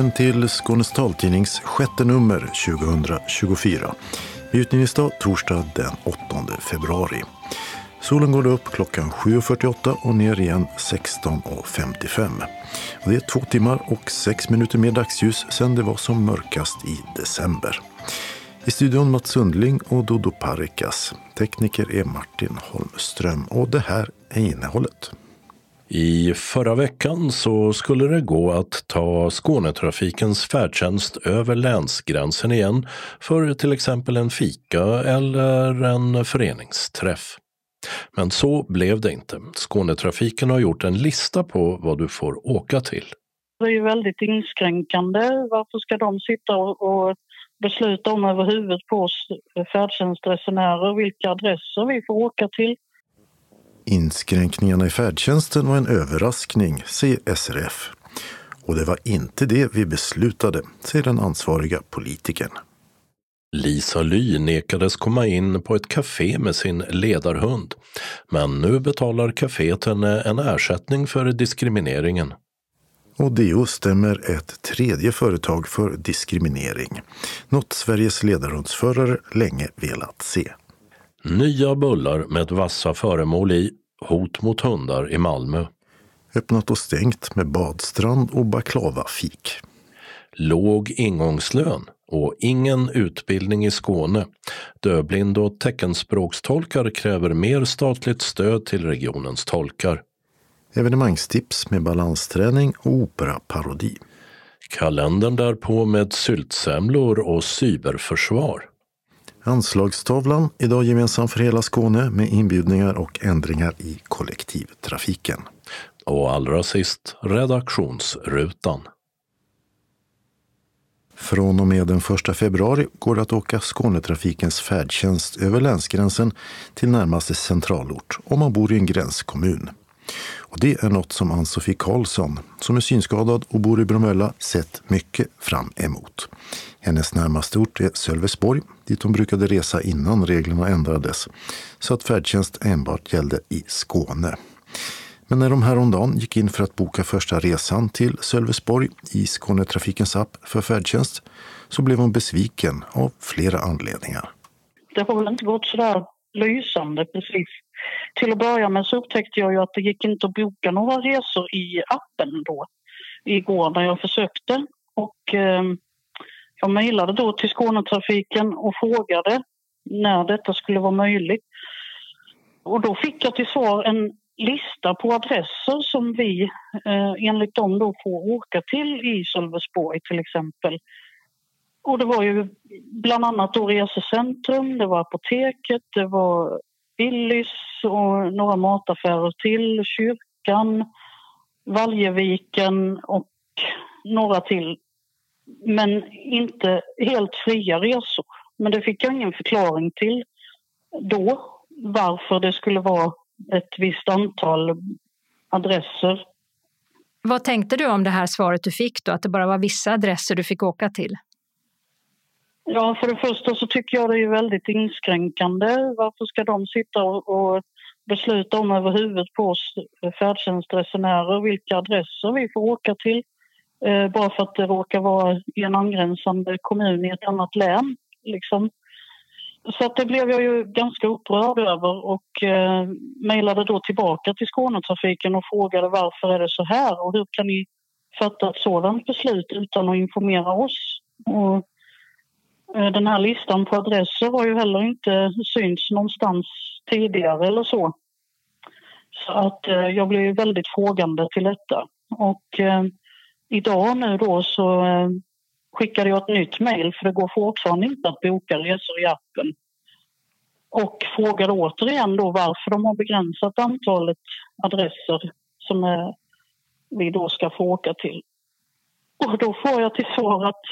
Välkommen till Skånes taltidnings sjätte nummer 2024. Utgivningsdag torsdag den 8 februari. Solen går upp klockan 7.48 och ner igen 16.55. Och det är två timmar och sex minuter mer dagsljus sedan det var som mörkast i december. I studion Mats Sundling och Dodo Parikas. Tekniker är Martin Holmström och det här är innehållet. I förra veckan så skulle det gå att ta Skånetrafikens färdtjänst över länsgränsen igen för till exempel en fika eller en föreningsträff. Men så blev det inte. Skånetrafiken har gjort en lista på vad du får åka till. Det är ju väldigt inskränkande. Varför ska de sitta och besluta om över huvudet på oss färdtjänstresenärer vilka adresser vi får åka till? Inskränkningarna i färdtjänsten var en överraskning, säger SRF. Och det var inte det vi beslutade, säger den ansvariga politikern. Lisa Ly nekades komma in på ett café med sin ledarhund. Men nu betalar kaféet henne en ersättning för diskrimineringen. Och DO stämmer ett tredje företag för diskriminering. Något Sveriges ledarhundsförare länge velat se. Nya bullar med vassa föremål i Hot mot hundar i Malmö. Öppnat och stängt med badstrand och baklavafik. Låg ingångslön och ingen utbildning i Skåne. Döblind och teckenspråkstolkar kräver mer statligt stöd till regionens tolkar. Evenemangstips med balansträning och operaparodi. Kalendern därpå med syltsemlor och cyberförsvar. Anslagstavlan, idag gemensam för hela Skåne med inbjudningar och ändringar i kollektivtrafiken. Och allra sist redaktionsrutan. Från och med den 1 februari går det att åka Skånetrafikens färdtjänst över länsgränsen till närmaste centralort om man bor i en gränskommun. Och det är något som Ann-Sofie Karlsson, som är synskadad och bor i Bromölla, sett mycket fram emot. Hennes närmaste ort är Sölvesborg, dit hon brukade resa innan reglerna ändrades, så att färdtjänst enbart gällde i Skåne. Men när de häromdagen gick in för att boka första resan till Sölvesborg i Skånetrafikens app för färdtjänst så blev hon besviken av flera anledningar. Det har väl inte gått sådär lysande precis. Till att börja med så upptäckte jag ju att det gick inte att boka några resor i appen då igår när jag försökte. Och eh, jag mejlade då till Skånetrafiken och frågade när detta skulle vara möjligt. Och då fick jag till svar en lista på adresser som vi eh, enligt dem då får åka till i Sölvesborg till exempel. Och det var ju bland annat då Resecentrum, det var Apoteket, det var Willys och några mataffärer till, kyrkan, Valjeviken och några till. Men inte helt fria resor. Men det fick jag ingen förklaring till då, varför det skulle vara ett visst antal adresser. Vad tänkte du om det här svaret du fick då, att det bara var vissa adresser du fick åka till? Ja, för det första så tycker jag det är väldigt inskränkande. Varför ska de sitta och, besluta om över huvudet på oss färdtjänstresenärer vilka adresser vi får åka till? Eh, bara för att det råkar vara i en angränsande kommun i ett annat län. Liksom. Så att det blev jag ju ganska upprörd över och eh, mejlade då tillbaka till Skånetrafiken och frågade varför är det så här och hur kan ni fatta ett sådant beslut utan att informera oss? Och, Eh, den här listan på adresser har ju heller inte synts någonstans tidigare eller så. Så att eh, jag blev väldigt frågande till detta. Och eh, idag nu då så eh, skickade jag ett nytt mejl för det går fortfarande inte att boka resor i appen. Och frågade återigen då varför de har begränsat antalet adresser som eh, vi då ska få åka till. Och då får jag till svar att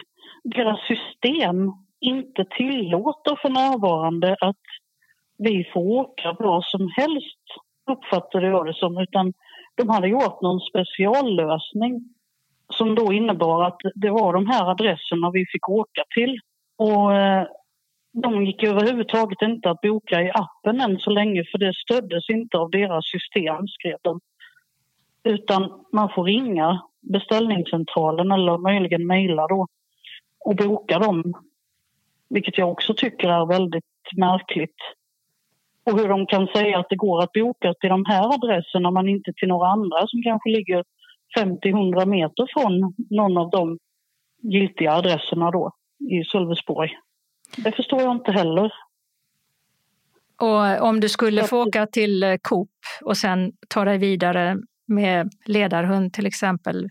deras system inte tillåter för närvarande att vi får åka bra som helst, uppfattade jag det som. Utan de hade gjort någon speciallösning som då innebar att det var de här adresserna vi fick åka till. Och eh, de gick överhuvudtaget inte att boka i appen än så länge för det stöddes inte av deras system, skrev de. Utan man får ringa beställningscentralen eller möjligen mejla då och boka dem. Vilket jag också tycker är väldigt märkligt. Och hur de kan säga att det går att boka till de här adresserna men inte till några andra som kanske ligger 50-100 meter från någon av de giltiga adresserna då i Sölvesborg. Det förstår jag inte heller. Och om du skulle få åka till Coop och sen ta dig vidare med ledarhund till exempel,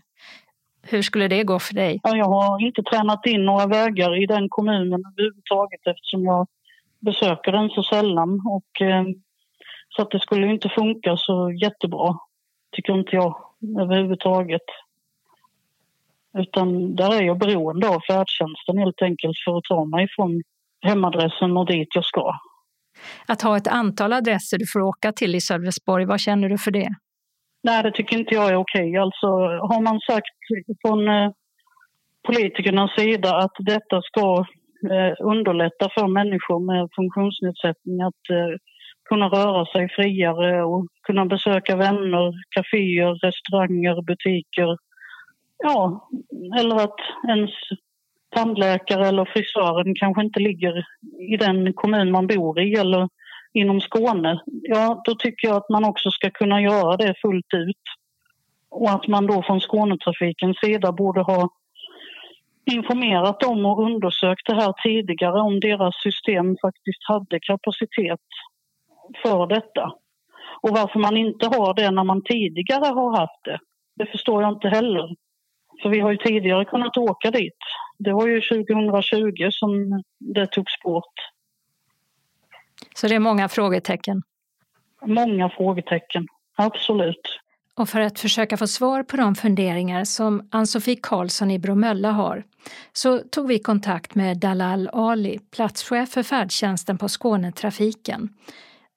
hur skulle det gå för dig? Ja, jag har inte tränat in några vägar i den kommunen överhuvudtaget eftersom jag besöker den så sällan. Och, eh, så att det skulle inte funka så jättebra, tycker inte jag överhuvudtaget. Utan där är jag beroende av färdtjänsten helt enkelt för att ta mig från hemadressen och dit jag ska. Att ha ett antal adresser du får åka till i Sölvesborg, vad känner du för det? Nej, det tycker inte jag är okej. Alltså, har man sagt från eh, politikernas sida att detta ska eh, underlätta för människor med funktionsnedsättning att eh, kunna röra sig friare och kunna besöka vänner, kaféer, restauranger, butiker. Ja, eller att ens tandläkare eller frisören kanske inte ligger i den kommun man bor i eller inom Skåne. Ja, då tycker jag att man också ska kunna göra det fullt ut. Och att man då från Skånetrafikens sida borde ha informerat dem och undersökt det här tidigare om deras system faktiskt hade kapacitet för detta. Och varför man inte har det när man tidigare har haft det, det förstår jag inte heller. För vi har ju tidigare kunnat åka dit. Det var ju 2020 som det togs bort. Så det är många frågetecken? Många frågetecken, absolut. Och för att försöka få svar på de funderingar som Ann-Sofie Karlsson i Bromölla har så tog vi kontakt med Dalal Ali, platschef för färdtjänsten på Skånetrafiken,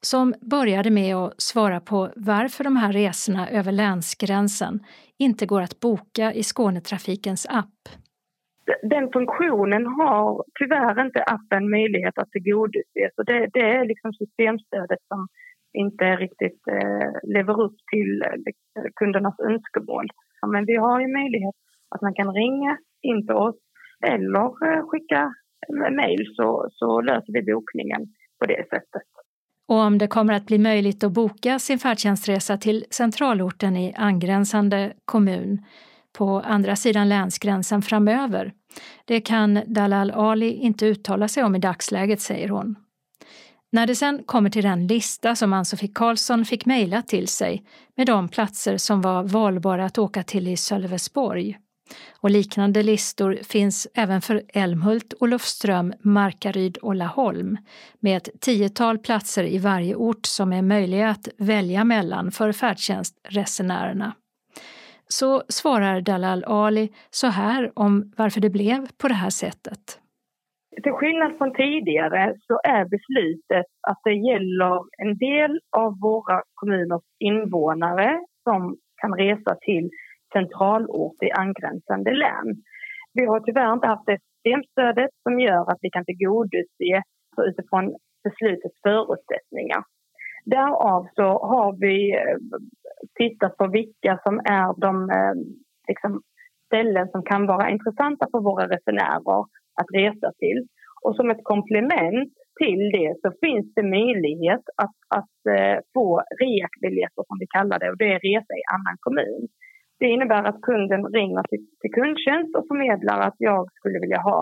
som började med att svara på varför de här resorna över länsgränsen inte går att boka i Skånetrafikens app. Den funktionen har tyvärr inte appen möjlighet att tillgodose. Så det, det är liksom systemstödet som inte riktigt eh, lever upp till eh, liksom, kundernas önskemål. Men vi har ju möjlighet att man kan ringa in till oss eller eh, skicka mejl så, så löser vi bokningen på det sättet. Och om det kommer att bli möjligt att boka sin färdtjänstresa till centralorten i angränsande kommun på andra sidan länsgränsen framöver, det kan Dalal Ali inte uttala sig om i dagsläget, säger hon. När det sen kommer till den lista som Ann-Sofie Karlsson fick mejla till sig med de platser som var valbara att åka till i Sölvesborg. Och liknande listor finns även för Älmhult, Olofström, Markaryd och Laholm med ett tiotal platser i varje ort som är möjliga att välja mellan för färdtjänstresenärerna. Så svarar Dalal Ali så här om varför det blev på det här sättet. Till skillnad från tidigare så är beslutet att det gäller en del av våra kommuners invånare som kan resa till centralort i angränsande län. Vi har tyvärr inte haft det systemstödet som gör att vi kan tillgodose utifrån beslutets förutsättningar. Därav så har vi eh, titta på vilka som är de eh, liksom, ställen som kan vara intressanta för våra resenärer att resa till. Och som ett komplement till det så finns det möjlighet att, att uh, få rekbiljetter som vi kallar det och det är resa i annan kommun. Det innebär att kunden ringer till, till kundtjänst och förmedlar att jag skulle vilja ha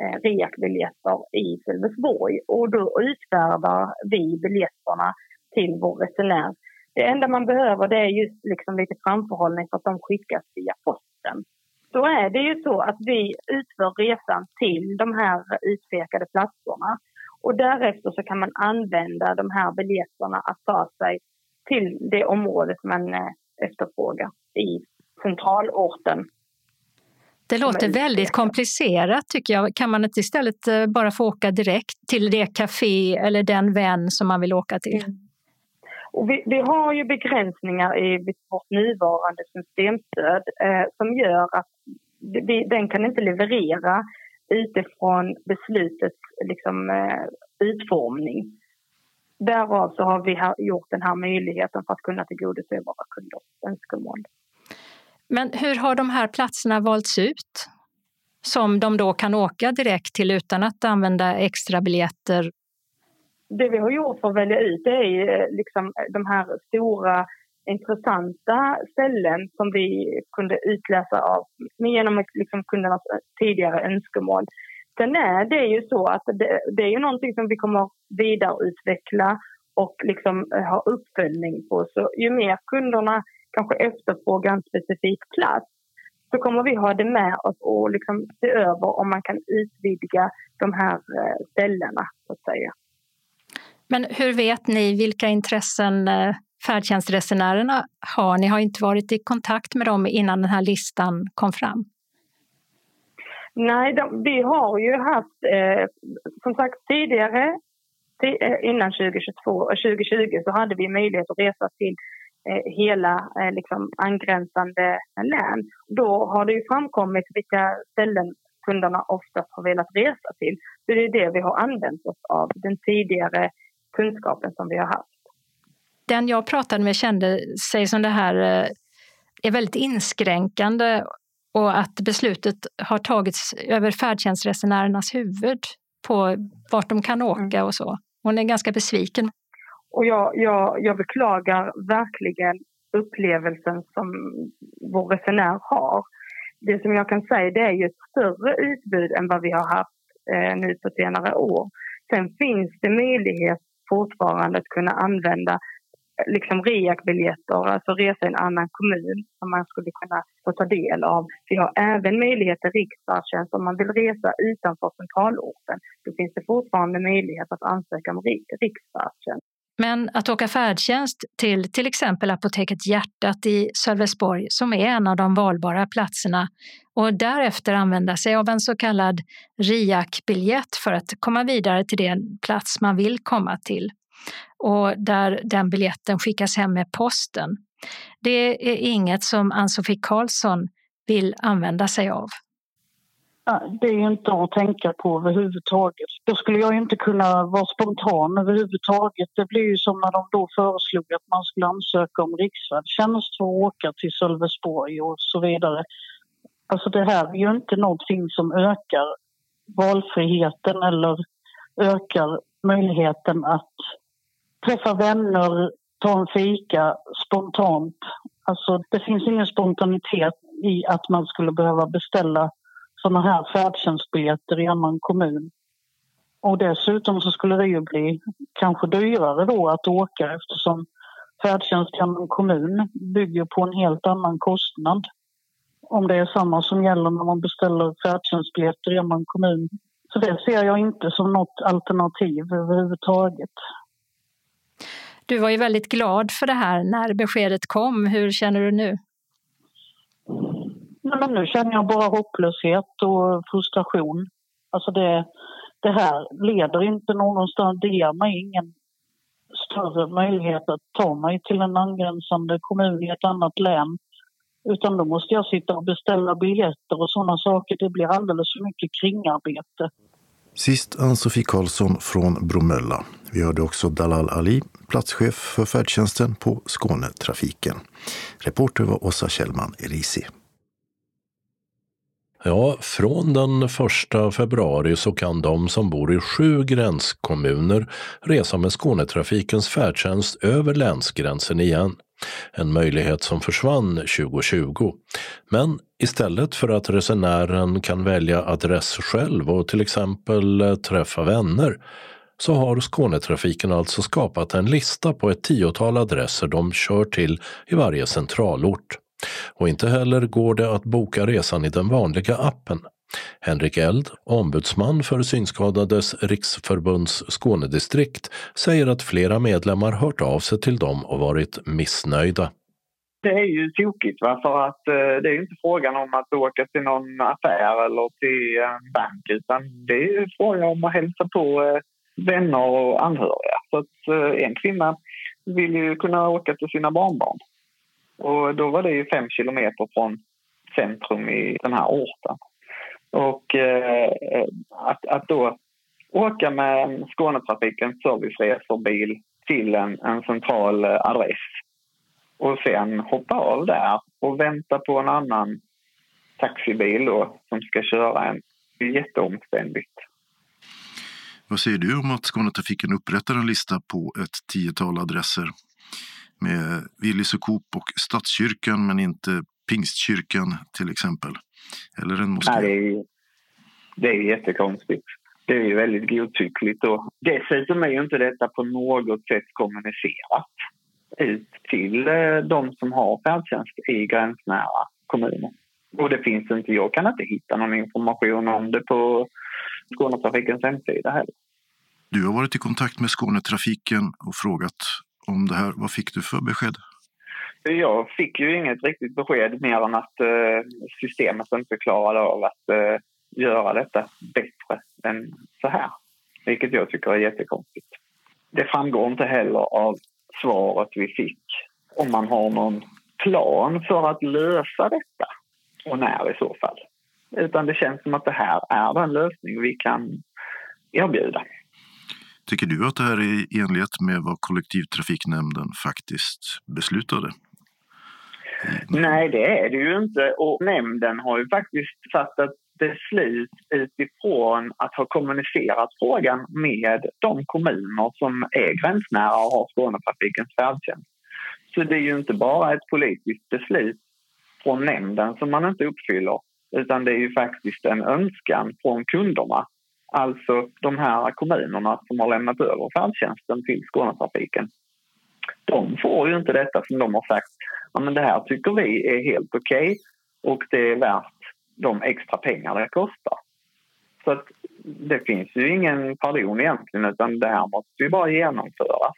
eh, rekbiljetter i Sölvesborg och då utfärdar vi biljetterna till vår resenär. Det enda man behöver det är just liksom lite framförhållning för att de skickas via posten då är det ju så att vi utför resan till de här utpekade platserna. Och därefter så kan man använda de här biljetterna att ta sig till det området man eh, efterfrågar i centralorten. Det låter väldigt komplicerat tycker jag. Kan man inte istället eh, bara få åka direkt till det café eller den vän som man vill åka till? Mm. Och vi, vi, har ju begränsningar i vårt nuvarande systemstöd eh, som gör att vi, den kan inte leverera utifrån beslutets liksom, eh, utformning. Därav så har vi gjort den här möjligheten för att kunna tillgodose våra kunders önskemål. Men hur har de här platserna valts ut? Som de då kan åka direkt till utan att använda extra biljetter? Det vi har gjort för att välja ut det är eh, liksom de här stora intressanta ställen som vi kunde utläsa av genom liksom kundernas tidigare önskemål. Sen är det ju så att det, det är ju någonting som vi kommer vidareutveckla och liksom eh, ha uppföljning på. Så ju mer kunderna kanske efterfrågar en specifik plats så kommer vi ha det med oss och liksom se över om man kan utvidga de här eh, ställena, så att säga. Men hur vet ni vilka intressen eh, färdtjänstresenärerna har? Ni har inte varit i kontakt med dem innan den här listan kom fram. Nej, de, vi har ju haft, eh, som sagt tidigare, eh, innan 2022, 2020 eh, så hade vi möjlighet att resa till eh, hela eh, liksom angränsande län. Då har det ju framkommit vilka ställen kunderna oftast har velat resa till. Så det är det vi har använt oss av, den tidigare kunskapen som vi har haft. Den jag pratade med kände sig som det här eh, är väldigt inskränkande och att beslutet har tagits över färdtjänstresenärernas huvud på vart de kan mm. åka och så. Hon är ganska besviken. Och jag, jag, jag beklagar verkligen upplevelsen som vår resenär har. Det som jag kan säga det är ju ett större utbud än vad vi har haft eh, nu på senare år. Sen finns det möjlighet fortfarande att kunna använda eh, liksom REAC-biljetter, alltså resa i en annan kommun som man skulle kunna få ta del av. Vi har även möjlighet till riksfärdtjänst om man vill resa utanför centralorten. Då finns det fortfarande möjlighet att ansöka om riksfärdtjänst. Men att åka färdtjänst till till exempel Apoteket Hjärtat i Sölvesborg, som är en av de valbara platserna, och därefter använda sig av en så kallad RIAC-biljett för att komma vidare till den plats man vill komma till och där den biljetten skickas hem med posten. Det är inget som Ann-Sofie Karlsson vill använda sig av. Det är inte att tänka på överhuvudtaget. Då skulle jag inte kunna vara spontan överhuvudtaget. Det blir ju som när de då föreslog att man skulle ansöka om riksfärdtjänst för att åka till Sölvesborg och så vidare. Alltså det här är ju inte någonting som ökar valfriheten eller ökar möjligheten att träffa vänner, ta en fika spontant. Alltså, det finns ingen spontanitet i att man skulle behöva beställa sådana här färdtjänstbiljetter i annan kommun. Och dessutom så skulle det ju bli kanske dyrare då att åka eftersom färdtjänst i annan kommun bygger på en helt annan kostnad. Om det är samma som gäller när man beställer färdtjänstbiljetter i annan kommun. Så det ser jag inte som något alternativ överhuvudtaget. Du var ju väldigt glad för det här när beskedet kom. Hur känner du nu? Nej, men nu känner jag bara hopplöshet och frustration. Alltså det, det här leder inte någonstans. Det ger mig ingen större möjlighet att ta mig till en angränsande kommun i ett annat län. Utan då måste jag sitta och beställa biljetter och sådana saker. Det blir alldeles för mycket kringarbete. Sist Ann-Sofie Karlsson från Bromölla. Vi hörde också Dalal Ali, platschef för färdtjänsten på Skånetrafiken. Reporter var Åsa Kjellman Erisi. Ja, från den 1 februari så kan de som bor i sju gränskommuner resa med Skånetrafikens färdtjänst över länsgränsen igen. En möjlighet som försvann 2020. Men istället för att resenären kan välja adress själv och till exempel träffa vänner så har Skånetrafiken alltså skapat en lista på ett tiotal adresser de kör till i varje centralort. Och inte heller går det att boka resan i den vanliga appen. Henrik Eld, ombudsman för Synskadades riksförbunds Skånedistrikt, säger att flera medlemmar hört av sig till dem och varit missnöjda. Det är ju tokigt va? för att eh, det är inte frågan om att åka till någon affär eller till en bank utan det är frågan om att hälsa på eh, vänner och anhöriga. Så att eh, en kvinna vill ju kunna åka till sina barnbarn. Och då var det ju fem kilometer från centrum i den här orten. Och eh, att, att då åka med Skånetrafikens serviceresorbil till en, en central eh, adress och sen hoppa av där och vänta på en annan taxibil då, som ska köra en. Det är jätteomständigt. Vad säger du om att Skånetrafiken upprättar en lista på ett tiotal adresser med Willys och Coop och Stadskyrkan men inte Pingstkyrkan till exempel? Eller en moské? Nej, det är, det är jättekonstigt. Det är ju väldigt godtyckligt. Och dessutom är ju inte detta på något sätt kommunicerat ut till eh, de som har färdtjänst i gränsnära kommuner. Och det finns inte, jag kan inte hitta någon information om det på Skånetrafikens hemsida heller. Du har varit i kontakt med Skånetrafiken och frågat om det här. Vad fick du för besked? Jag fick ju inget riktigt besked mer än att eh, systemet inte klarade av att eh, göra detta bättre än så här. Vilket jag tycker är jättekonstigt. Det framgår inte heller av svaret vi fick om man har någon plan för att lösa detta och när i så fall. Utan det känns som att det här är den lösning vi kan erbjuda. Tycker du att det här är i enlighet med vad kollektivtrafiknämnden faktiskt beslutade? Nej, det är det ju inte. Och nämnden har ju faktiskt fattat beslut utifrån att ha kommunicerat frågan med de kommuner som är gränsnära och har Skånetrafikens färdtjänst. Så det är ju inte bara ett politiskt beslut från nämnden som man inte uppfyller utan det är ju faktiskt en önskan från kunderna. Alltså de här kommunerna som har lämnat över färdtjänsten till Skånetrafiken. De får ju inte detta som de har sagt. Ja, men det här tycker vi är helt okej okay, och det är värt de extra pengar det kostar. Så att det finns ju ingen pardon egentligen utan det här måste ju bara genomföras.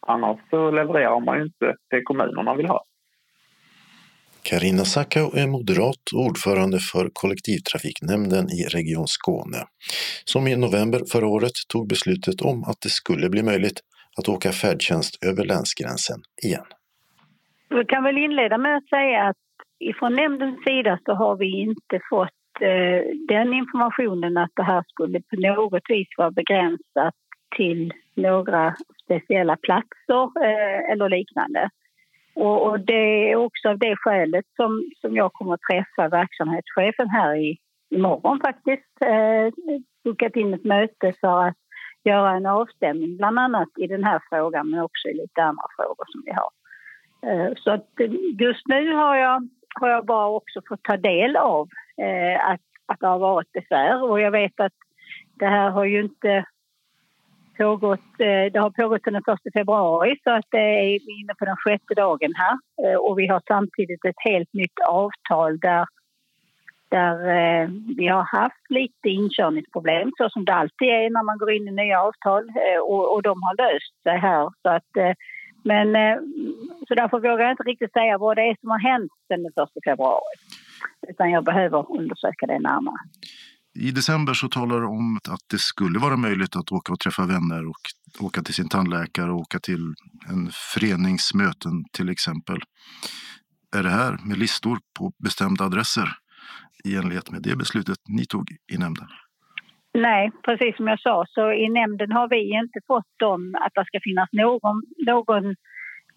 Annars så levererar man ju inte det kommunerna vill ha. Karina Sackau är moderat och ordförande för kollektivtrafiknämnden i Region Skåne, som i november förra året tog beslutet om att det skulle bli möjligt att åka färdtjänst över länsgränsen igen. Vi kan väl inleda med att säga att ifrån nämndens sida så har vi inte fått eh, den informationen att det här skulle på något vis vara begränsat till några speciella platser eh, eller liknande. Och, och, det är också av det skälet som, som jag kommer att träffa verksamhetschefen här i, imorgon faktiskt. Eh, bokat in ett möte för att göra en avstämning bland annat i den här frågan men också i lite andra frågor som vi har. Eh, så att eh, just nu har jag, har jag bara också fått ta del av eh, att, att det har varit besvär och jag vet att det här har ju inte pågått, eh, det har pågått sedan den 1 februari så att det är inne på den sjätte dagen här. Eh, och vi har samtidigt ett helt nytt avtal där, där eh, vi har haft lite inkörningsproblem så som det alltid är när man går in i nya avtal och, och de har löst sig här. Så att, men så därför vågar jag inte riktigt säga vad det är som har hänt sedan den 1 februari. Utan jag behöver undersöka det närmare. I december så talar du om att det skulle vara möjligt att åka och träffa vänner och åka till sin tandläkare och åka till en föreningsmöten till exempel. Är det här med listor på bestämda adresser i enlighet med det beslutet ni tog i nämnden? Nej, precis som jag sa, så i nämnden har vi inte fått dem att det ska finnas någon, någon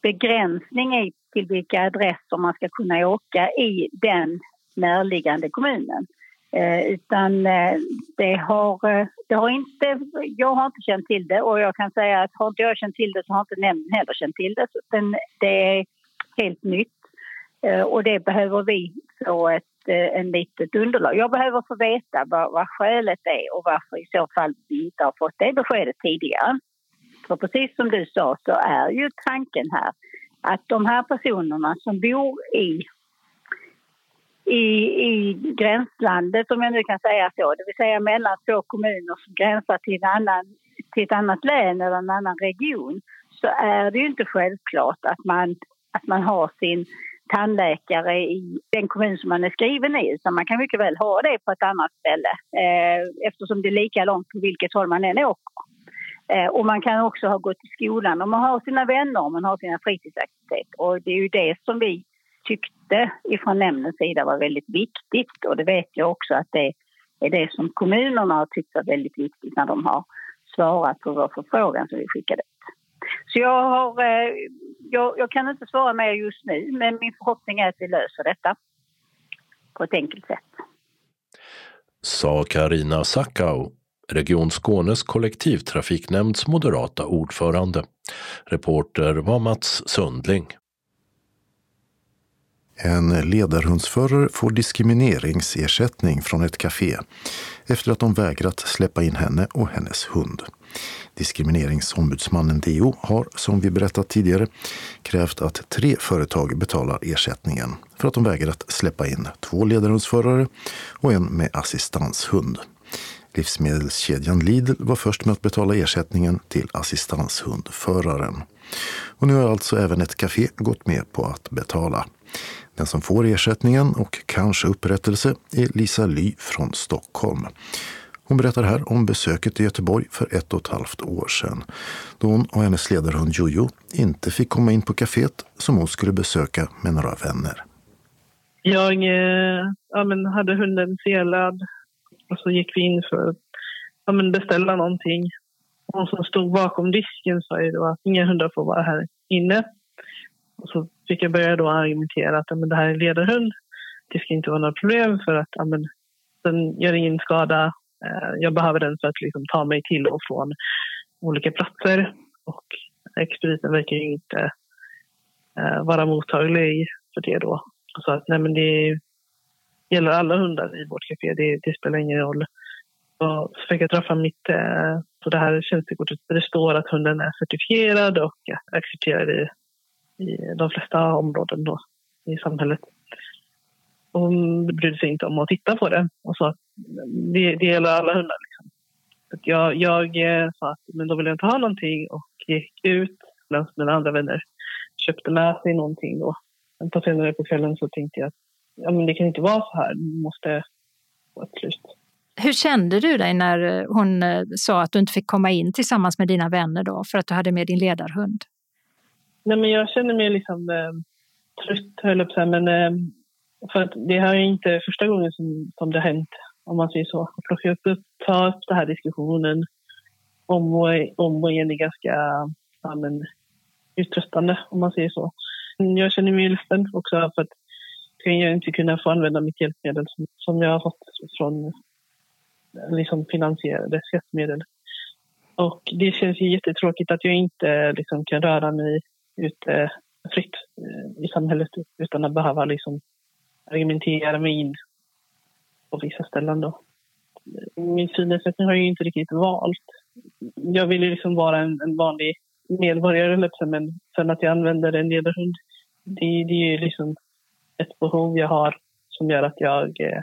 begränsning i till vilka adresser man ska kunna åka i den närliggande kommunen. Eh, utan eh, det har, eh, det har inte, jag har inte känt till det och jag kan säga att har inte jag känt till det så har inte nämnden heller känt till det. Så den, det är helt nytt eh, och det behöver vi få ett eh, en litet underlag. Jag behöver få veta vad, vad skälet är och varför i så fall vi inte har fått det beskedet tidigare. För precis som du sa så är ju tanken här att de här personerna som bor i i, i gränslandet, om jag nu kan säga så, det vill säga mellan två kommuner som gränsar till, en annan, till ett annat län eller en annan region, så är det ju inte självklart att man, att man har sin tandläkare i den kommun som man är skriven i, utan man kan mycket väl ha det på ett annat ställe eh, eftersom det är lika långt på vilket håll man än åker. Eh, och man kan också ha gått i skolan och man har sina vänner och man har sina fritidsaktiviteter. Och det är ju det som vi tyckte ifrån nämndens sida var väldigt viktigt och det vet jag också att det är det som kommunerna har tyckt var väldigt viktigt när de har svarat på vår förfrågan som vi skickade ut. Så jag, har, eh, jag, jag kan inte svara mer just nu, men min förhoppning är att vi löser detta på ett enkelt sätt. Sa Karina Sackau, Region Skånes kollektivtrafiknämnds moderata ordförande. Reporter var Mats Sundling. En ledarhundsförare får diskrimineringsersättning från ett café efter att de vägrat släppa in henne och hennes hund. Diskrimineringsombudsmannen DO har, som vi berättat tidigare, krävt att tre företag betalar ersättningen för att de vägrat släppa in två ledarhundsförare och en med assistanshund. Livsmedelskedjan Lidl var först med att betala ersättningen till assistanshundföraren. Och nu har alltså även ett café gått med på att betala. Den som får ersättningen och kanske upprättelse är Lisa Ly från Stockholm. Hon berättar här om besöket i Göteborg för ett och ett halvt år sedan. Då hon och hennes ledarhund Jojo inte fick komma in på kaféet som hon skulle besöka med några vänner. Jag eh, ja, men hade hunden felad och så gick vi in för att ja, men beställa någonting. Hon som stod bakom disken sa ju då att inga hundar får vara här inne. Och så fick jag börja då argumentera att men det här är en ledarhund. Det ska inte vara några problem för att men, den gör ingen skada. Eh, jag behöver den för att liksom, ta mig till och från olika platser. Och expediten verkar ju inte eh, vara mottaglig för det då. Så att nej, men det gäller alla hundar i vårt café. Det, det spelar ingen roll. Och så fick jag träffa mitt eh, på det här tjänstekortet där det står att hunden är certifierad och accepterad i i de flesta områden då, i samhället. Och hon brydde sig inte om att titta på det. Och så det, det gäller alla hundar. Liksom. jag, jag eh, sa att men då vill jag inte ha någonting och gick ut bland mina andra vänner. Köpte med sig någonting. Och på senare på kvällen så tänkte jag att ja, men det kan inte vara så här. Det måste få ett slut. Hur kände du dig när eh, hon eh, sa att du inte fick komma in tillsammans med dina vänner då för att du hade med din ledarhund? Nej, men jag känner mig liksom eh, trött, höll jag på att men eh, för att det här är inte första gången som, som det har hänt, om man säger så. Att plocka upp, ta upp den här diskussionen om och, om och igen är ganska ja, men, uttröttande, om man säger så. Jag känner mig ledsen också för att jag inte kunna få använda mitt hjälpmedel som, som jag har fått från liksom finansierade skattemedel. Och det känns ju jättetråkigt att jag inte liksom, kan röra mig ute fritt eh, i samhället utan att behöva liksom argumentera mig in på vissa ställen. Då. Min synnedsättning har jag inte riktigt valt. Jag vill liksom vara en, en vanlig medborgare, men liksom sen att jag använder en ledarhund, det, det är liksom ett behov jag har som gör att jag eh,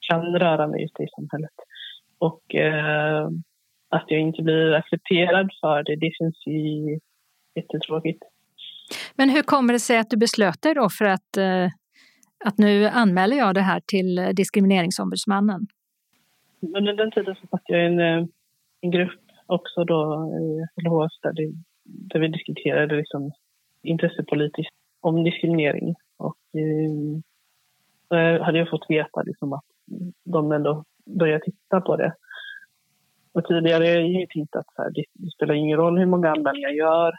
kan röra mig ute i samhället. Och eh, att jag inte blir accepterad för det, det känns ju jättetråkigt. Men hur kommer det sig att du beslöt dig då för att, eh, att nu anmäler jag det här till Diskrimineringsombudsmannen? Under den tiden så satt jag i en, eh, en grupp också då i LHF där, det, där vi diskuterade liksom intressepolitiskt om diskriminering. Och eh, hade jag fått veta liksom att de ändå började titta på det. Och tidigare har jag ju tänkt att så här, det, det, spelar ingen roll hur många anmälningar jag gör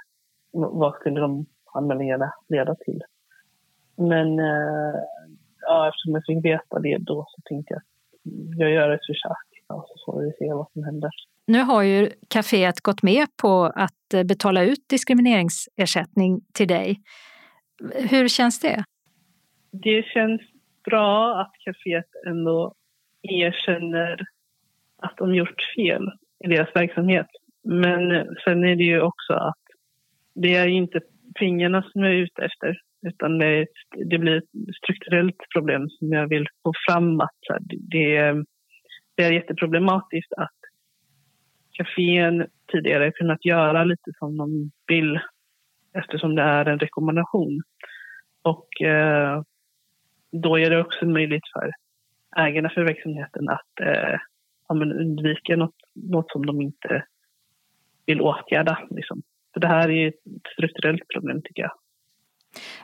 vad skulle de anmälningarna leda till? Men eh, ja, eftersom jag fick veta det då så tänkte jag att jag gör ett försök och så får vi se vad som händer. Nu har ju kaféet gått med på att eh, betala ut diskrimineringsersättning till dig. Hur känns det? Det känns bra att kaféet ändå erkänner att de gjort fel i deras verksamhet. Men sen är det ju också att det är inte pengarna som jag är ute efter utan det, det blir ett strukturellt problem som jag vill få fram. Att det, det är jätteproblematiskt att kafén tidigare kunnat göra lite som de vill eftersom det är en rekommendation. Och eh, då är det också möjligt för ägarna för verksamheten att eh, ja, undvika något, något som de inte vill åtgärda. Liksom. Så det här är ett strukturellt problem tycker jag.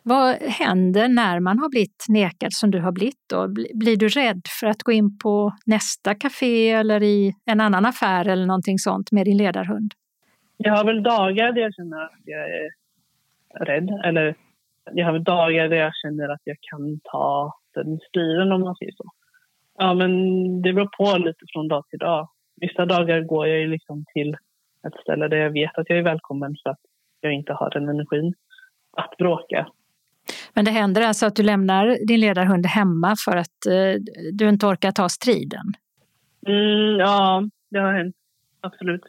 Vad händer när man har blivit nekad som du har blivit? Då? Blir du rädd för att gå in på nästa café eller i en annan affär eller någonting sånt med din ledarhund? Jag har väl dagar där jag känner att jag är rädd. Eller jag har väl dagar där jag känner att jag kan ta den striden om man säger så. Ja, men det beror på lite från dag till dag. Vissa dagar går jag ju liksom till ett ställe där jag vet att jag är välkommen för att jag inte har den energin att bråka. Men det händer alltså att du lämnar din ledarhund hemma för att eh, du inte orkar ta striden? Mm, ja, det har hänt. Absolut.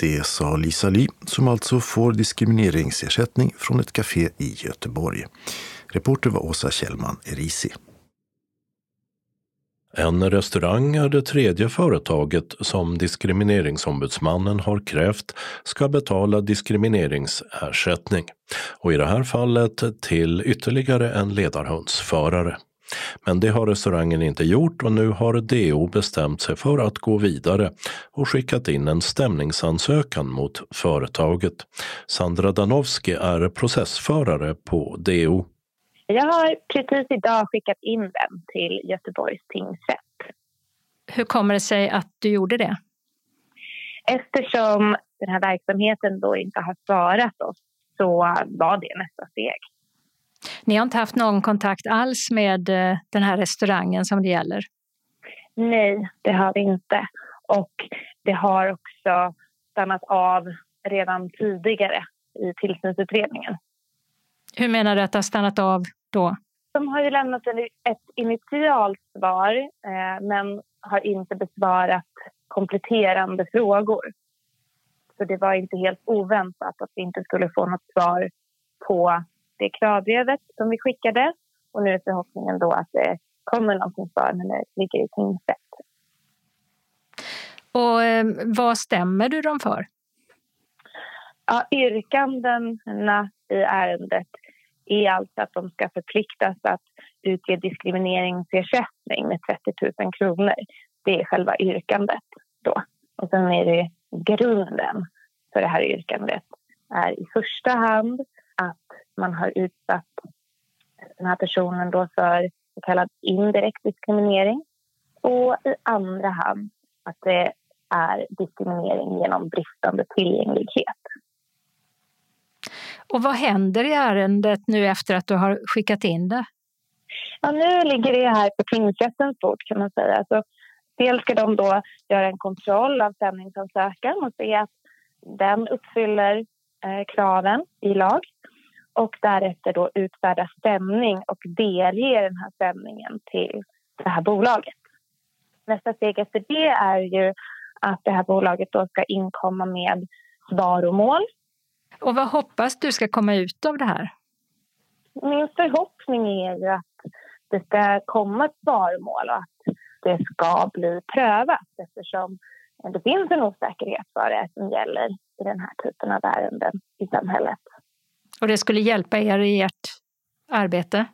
Det sa Lisa Li, som alltså får diskrimineringsersättning från ett café i Göteborg. Reporter var Åsa Kjellman Erisi. En restaurang är det tredje företaget som Diskrimineringsombudsmannen har krävt ska betala diskrimineringsersättning och i det här fallet till ytterligare en ledarhundsförare. Men det har restaurangen inte gjort och nu har DO bestämt sig för att gå vidare och skickat in en stämningsansökan mot företaget. Sandra Danowski är processförare på DO. Jag har precis idag skickat in den till Göteborgs tingsrätt. Hur kommer det sig att du gjorde det? Eftersom den här verksamheten då inte har svarat oss så var det nästa steg. Ni har inte haft någon kontakt alls med eh, den här restaurangen som det gäller? Nej, det har vi inte. Och det har också stannat av redan tidigare i tillsynsutredningen. Hur menar du att det har stannat av då? De har ju lämnat ett initialt svar eh, men har inte besvarat kompletterande frågor. Så det var inte helt oväntat att vi inte skulle få något svar på det kravbrevet som vi skickade. Och nu är förhoppningen då att det kommer någonting svar när det ligger i tingsrätt. Och eh, vad stämmer du dem för? Ja, yrkandena i ärendet är alltså att de ska förpliktas att utge diskrimineringsersättning med 30 000 kronor. Det är själva yrkandet. Då. Och sen är det grunden för det här yrkandet är i första hand att man har utsatt den här personen då för så kallad indirekt diskriminering och i andra hand att det är diskriminering genom bristande tillgänglighet. Och vad händer i ärendet nu efter att du har skickat in det? Ja, nu ligger det här på tingsrättens bord kan man säga. Så dels ska de då göra en kontroll av sändningsansökan och se att den uppfyller eh, kraven i lag och därefter då utfärda stämning och delge den här stämningen till det här bolaget. Nästa steg efter det är ju att det här bolaget då ska inkomma med svaromål och vad hoppas du ska komma ut av det här? Min förhoppning är ju att det ska komma ett svarmål och att det ska bli prövat eftersom det finns en osäkerhet vad det är som gäller i den här typen av ärenden i samhället. Och det skulle hjälpa er i ert arbete?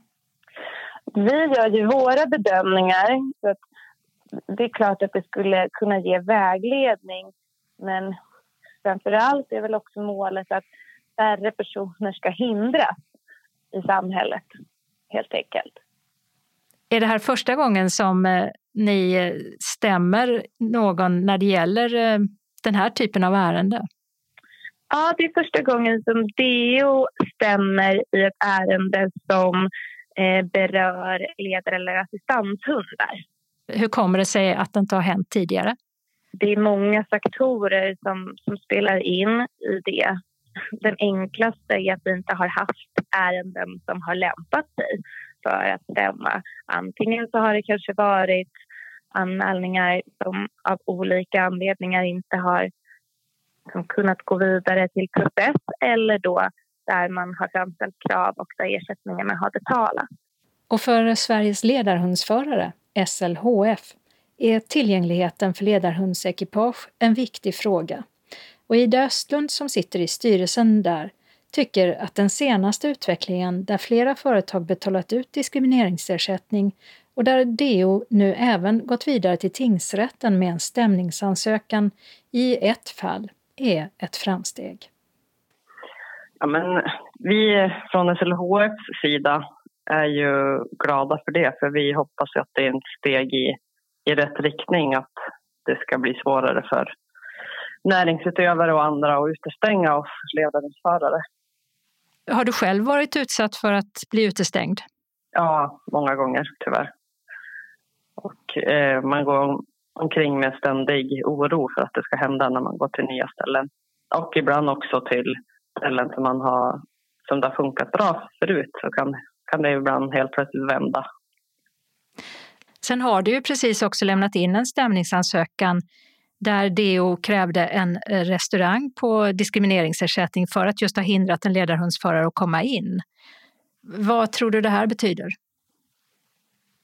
Vi gör ju våra bedömningar. Så det är klart att det skulle kunna ge vägledning men framför allt är väl också målet att färre personer ska hindras i samhället, helt enkelt. Är det här första gången som eh, ni eh, stämmer någon när det gäller eh, den här typen av ärende? Ja, det är första gången som DO stämmer i ett ärende som berör ledare eller assistanshundar. Hur kommer det sig att det inte har hänt tidigare? Det är många faktorer som, som spelar in i det. Den enklaste är att vi inte har haft ärenden som har lämpat sig för att stämma. Antingen så har det kanske varit anmälningar som av olika anledningar inte har som kunnat gå vidare till process eller då där man har framställt krav och där ersättningarna har betalats. Och för Sveriges ledarhundsförare, SLHF, är tillgängligheten för ledarhundsekipage en viktig fråga. Och Ida Östlund som sitter i styrelsen där tycker att den senaste utvecklingen där flera företag betalat ut diskrimineringsersättning och där DO nu även gått vidare till tingsrätten med en stämningsansökan i ett fall är ett framsteg. Ja, men vi från SLHFs sida är ju glada för det för vi hoppas att det är ett steg i i rätt riktning att det ska bli svårare för näringsutövare och andra att utestänga oss ledningsförare. Har du själv varit utsatt för att bli utestängd? Ja, många gånger tyvärr. Och eh, man går omkring med ständig oro för att det ska hända när man går till nya ställen. Och ibland också till ställen som man har som det har funkat bra förut så kan, kan det ibland helt plötsligt vända. Sen har du ju precis också lämnat in en stämningsansökan där DO krävde en eh, restaurang på diskrimineringsersättning för att just ha hindrat en ledarhundsförare att komma in. Vad tror du det här betyder?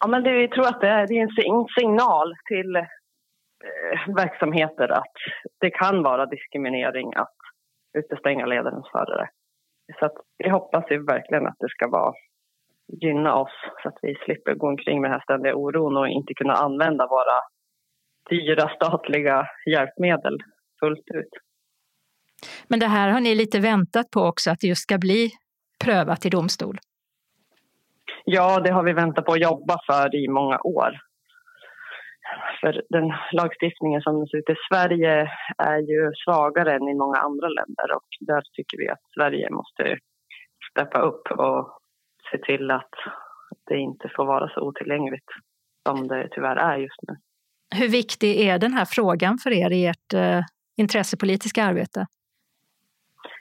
Ja, men det, vi tror att det är, en signal till eh, verksamheter att det kan vara diskriminering att utestänga ledarhundsförare. Så att vi hoppas ju verkligen att det ska vara gynna oss så att vi slipper gå omkring med den här ständiga oron och inte kunna använda våra dyra statliga hjälpmedel fullt ut. Men det här har ni lite väntat på också, att det just ska bli prövat i domstol? Ja, det har vi väntat på att jobba för i många år. För den lagstiftningen som ser ut i Sverige är ju svagare än i många andra länder och där tycker vi att Sverige måste steppa upp och se till att det inte får vara så otillgängligt som det tyvärr är just nu. Hur viktig är den här frågan för er i ert eh, intressepolitiska arbete?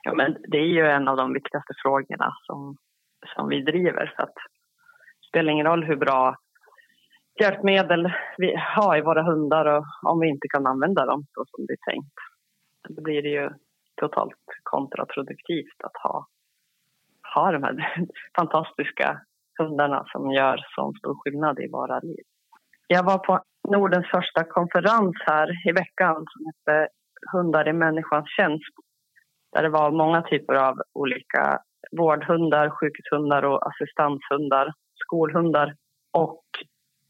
Ja, men det är ju en av de viktigaste frågorna som, som vi driver. Så att det spelar ingen roll hur bra hjälpmedel vi har i våra hundar och om vi inte kan använda dem så som det är tänkt. Då blir det ju totalt kontraproduktivt att ha, ha de här fantastiska hundarna som gör så stor skillnad i våra liv. Jag var på Nordens första konferens här i veckan som hette Hundar i människans tjänst. Där det var många typer av olika vårdhundar, sjukhushundar och assistanshundar, skolhundar. Och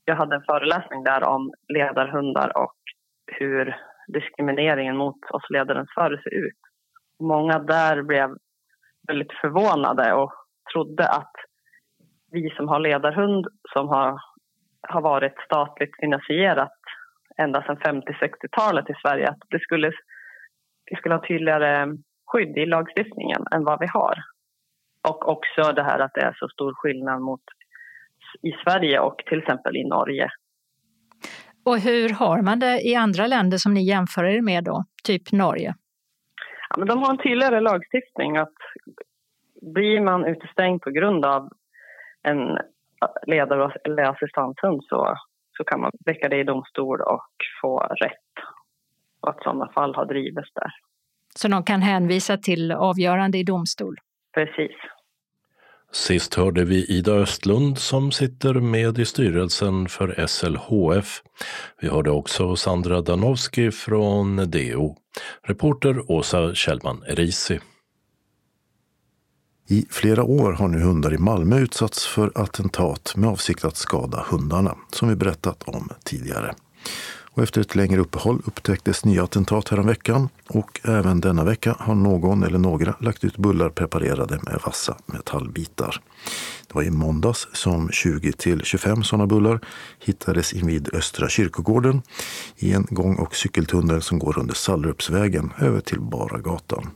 jag hade en föreläsning där om ledarhundar och hur diskrimineringen mot oss ledare ser ut. Många där blev väldigt förvånade och trodde att vi som har ledarhund som har har varit statligt finansierat ända sedan 50-60-talet i Sverige. Att det skulle, vi skulle ha tydligare skydd i lagstiftningen än vad vi har. Och också det här att det är så stor skillnad mot i Sverige och till exempel i Norge. Och hur har man det i andra länder som ni jämför er med då, typ Norge? Men de har en tydligare lagstiftning att blir man utestängd på grund av en ledare eller assistanshund så, så kan man väcka det i domstol och få rätt. Och att sådana fall har drivits där. Så de kan hänvisa till avgörande i domstol? Precis. Sist hörde vi Ida Östlund som sitter med i styrelsen för SLHF. Vi hörde också Sandra Danowski från DO. Reporter Åsa Kjellman Erisi. I flera år har nu hundar i Malmö utsatts för attentat med avsikt att skada hundarna, som vi berättat om tidigare. Och efter ett längre uppehåll upptäcktes nya attentat häromveckan och även denna vecka har någon eller några lagt ut bullar preparerade med vassa metallbitar. Det var i måndags som 20-25 sådana bullar hittades invid Östra kyrkogården i en gång och cykeltunnel som går under Sallerupsvägen över till Baragatan.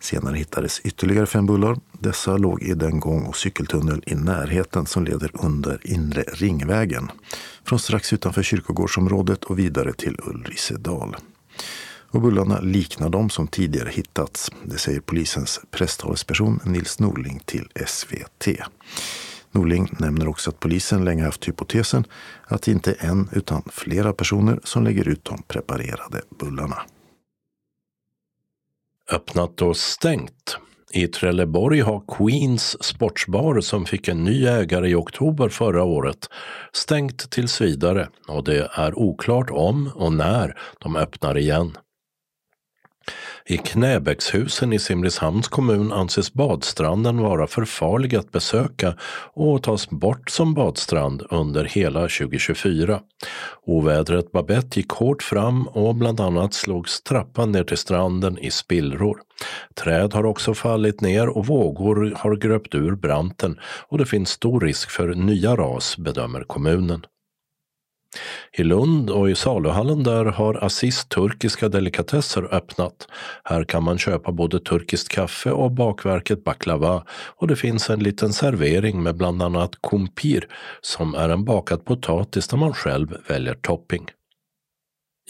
Senare hittades ytterligare fem bullar. Dessa låg i den gång och cykeltunnel i närheten som leder under Inre Ringvägen. Från strax utanför kyrkogårdsområdet och vidare till Ulricedal. Och bullarna liknar de som tidigare hittats. Det säger polisens presstalesperson Nils Norling till SVT. Norling nämner också att polisen länge haft hypotesen att det inte är en utan flera personer som lägger ut de preparerade bullarna öppnat och stängt. I Trelleborg har Queens Sportsbar som fick en ny ägare i oktober förra året stängt tills vidare och det är oklart om och när de öppnar igen. I Knäbäckshusen i Simrishamns kommun anses badstranden vara för farlig att besöka och tas bort som badstrand under hela 2024. Ovädret Babette gick hårt fram och bland annat slogs trappan ner till stranden i spillror. Träd har också fallit ner och vågor har gröpt ur branten och det finns stor risk för nya ras, bedömer kommunen. I Lund och i saluhallen där har Aziz turkiska delikatesser öppnat. Här kan man köpa både turkiskt kaffe och bakverket baklava och det finns en liten servering med bland annat kumpir som är en bakad potatis där man själv väljer topping.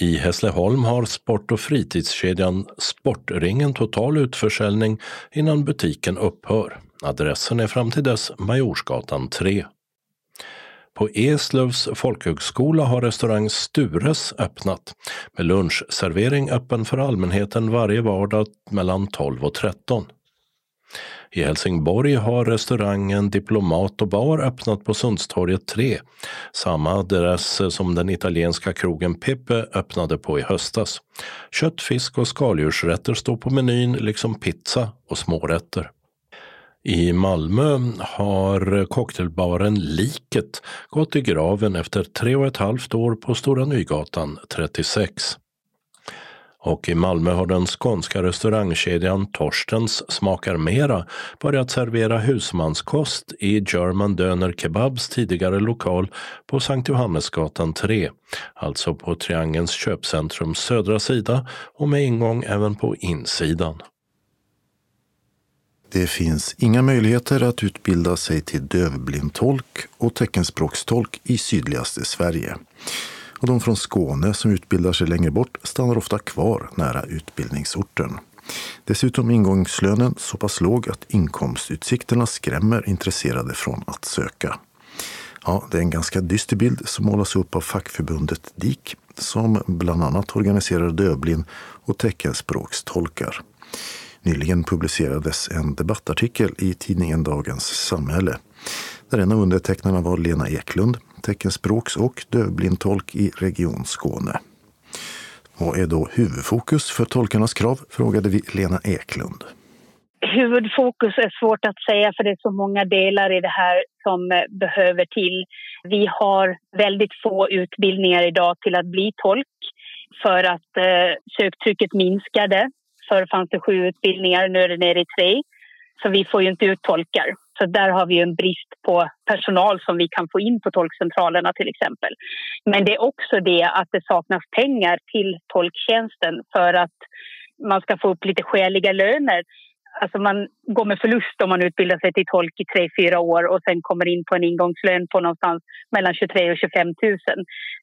I Hässleholm har sport och fritidskedjan Sportringen total utförsäljning innan butiken upphör. Adressen är fram till dess Majorsgatan 3. På Eslövs folkhögskola har restaurang Stures öppnat med lunchservering öppen för allmänheten varje vardag mellan 12 och 13. I Helsingborg har restaurangen Diplomat och bar öppnat på Sundstorget 3, samma adress som den italienska krogen Pippe öppnade på i höstas. Kött, fisk och skaldjursrätter står på menyn liksom pizza och smårätter. I Malmö har cocktailbaren Liket gått i graven efter tre och ett halvt år på Stora Nygatan 36. Och i Malmö har den skånska restaurangkedjan Torstens smakar mera börjat servera husmanskost i German Döner Kebabs tidigare lokal på Sankt Johannesgatan 3, alltså på Triangelns köpcentrums södra sida och med ingång även på insidan. Det finns inga möjligheter att utbilda sig till dövblindtolk och teckenspråkstolk i sydligaste Sverige. Och de från Skåne som utbildar sig längre bort stannar ofta kvar nära utbildningsorten. Dessutom är ingångslönen så pass låg att inkomstutsikterna skrämmer intresserade från att söka. Ja, det är en ganska dyster bild som målas upp av fackförbundet DIK som bland annat organiserar dövblind och teckenspråkstolkar. Nyligen publicerades en debattartikel i tidningen Dagens Samhälle där en av undertecknarna var Lena Eklund, teckenspråks och dövblindtolk i Region Skåne. Vad är då huvudfokus för tolkarnas krav? frågade vi Lena Eklund. Huvudfokus är svårt att säga för det är så många delar i det här som eh, behöver till. Vi har väldigt få utbildningar idag till att bli tolk för att eh, söktrycket minskade. Förr fanns det sju utbildningar, nu är det nere i tre. Så vi får ju inte ut tolkar. Så där har vi en brist på personal som vi kan få in på tolkcentralerna till exempel. Men det är också det att det saknas pengar till tolktjänsten för att man ska få upp lite skäliga löner alltså man går med förlust om man utbildar sig till tolk i tre, fyra år och sen kommer in på en ingångslön på någonstans mellan 23 och 25 000.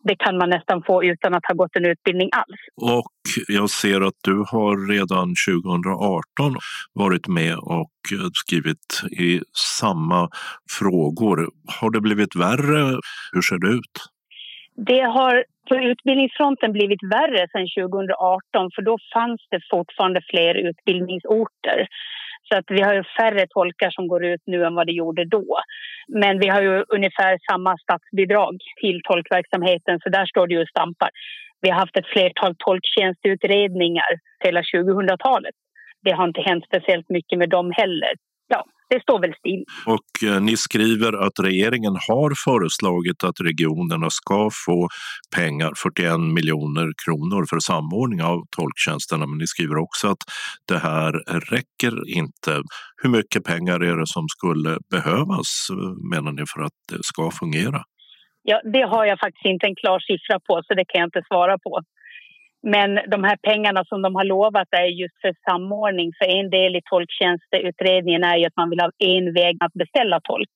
Det kan man nästan få utan att ha gått en utbildning alls. Och jag ser att du har redan 2018 varit med och skrivit i samma frågor. Har det blivit värre? Hur ser det ut? Det har på utbildningsfronten blivit värre sedan 2018 för då fanns det fortfarande fler utbildningsorter. Så att vi har ju färre tolkar som går ut nu än vad det gjorde då. Men vi har ju ungefär samma statsbidrag till tolkverksamheten så där står det ju och stampar. Vi har haft ett flertal tolktjänstutredningar hela 2000-talet. Det har inte hänt speciellt mycket med dem heller. Det står väl still. Och eh, ni skriver att regeringen har föreslagit att regionerna ska få pengar, 41 miljoner kronor för samordning av tolktjänsterna. Men ni skriver också att det här räcker inte. Hur mycket pengar är det som skulle behövas menar ni för att det ska fungera? Ja, det har jag faktiskt inte en klar siffra på så det kan jag inte svara på. Men de här pengarna som de har lovat är just för samordning. För en del i tolktjänsteutredningen är ju att man vill ha en väg att beställa tolk.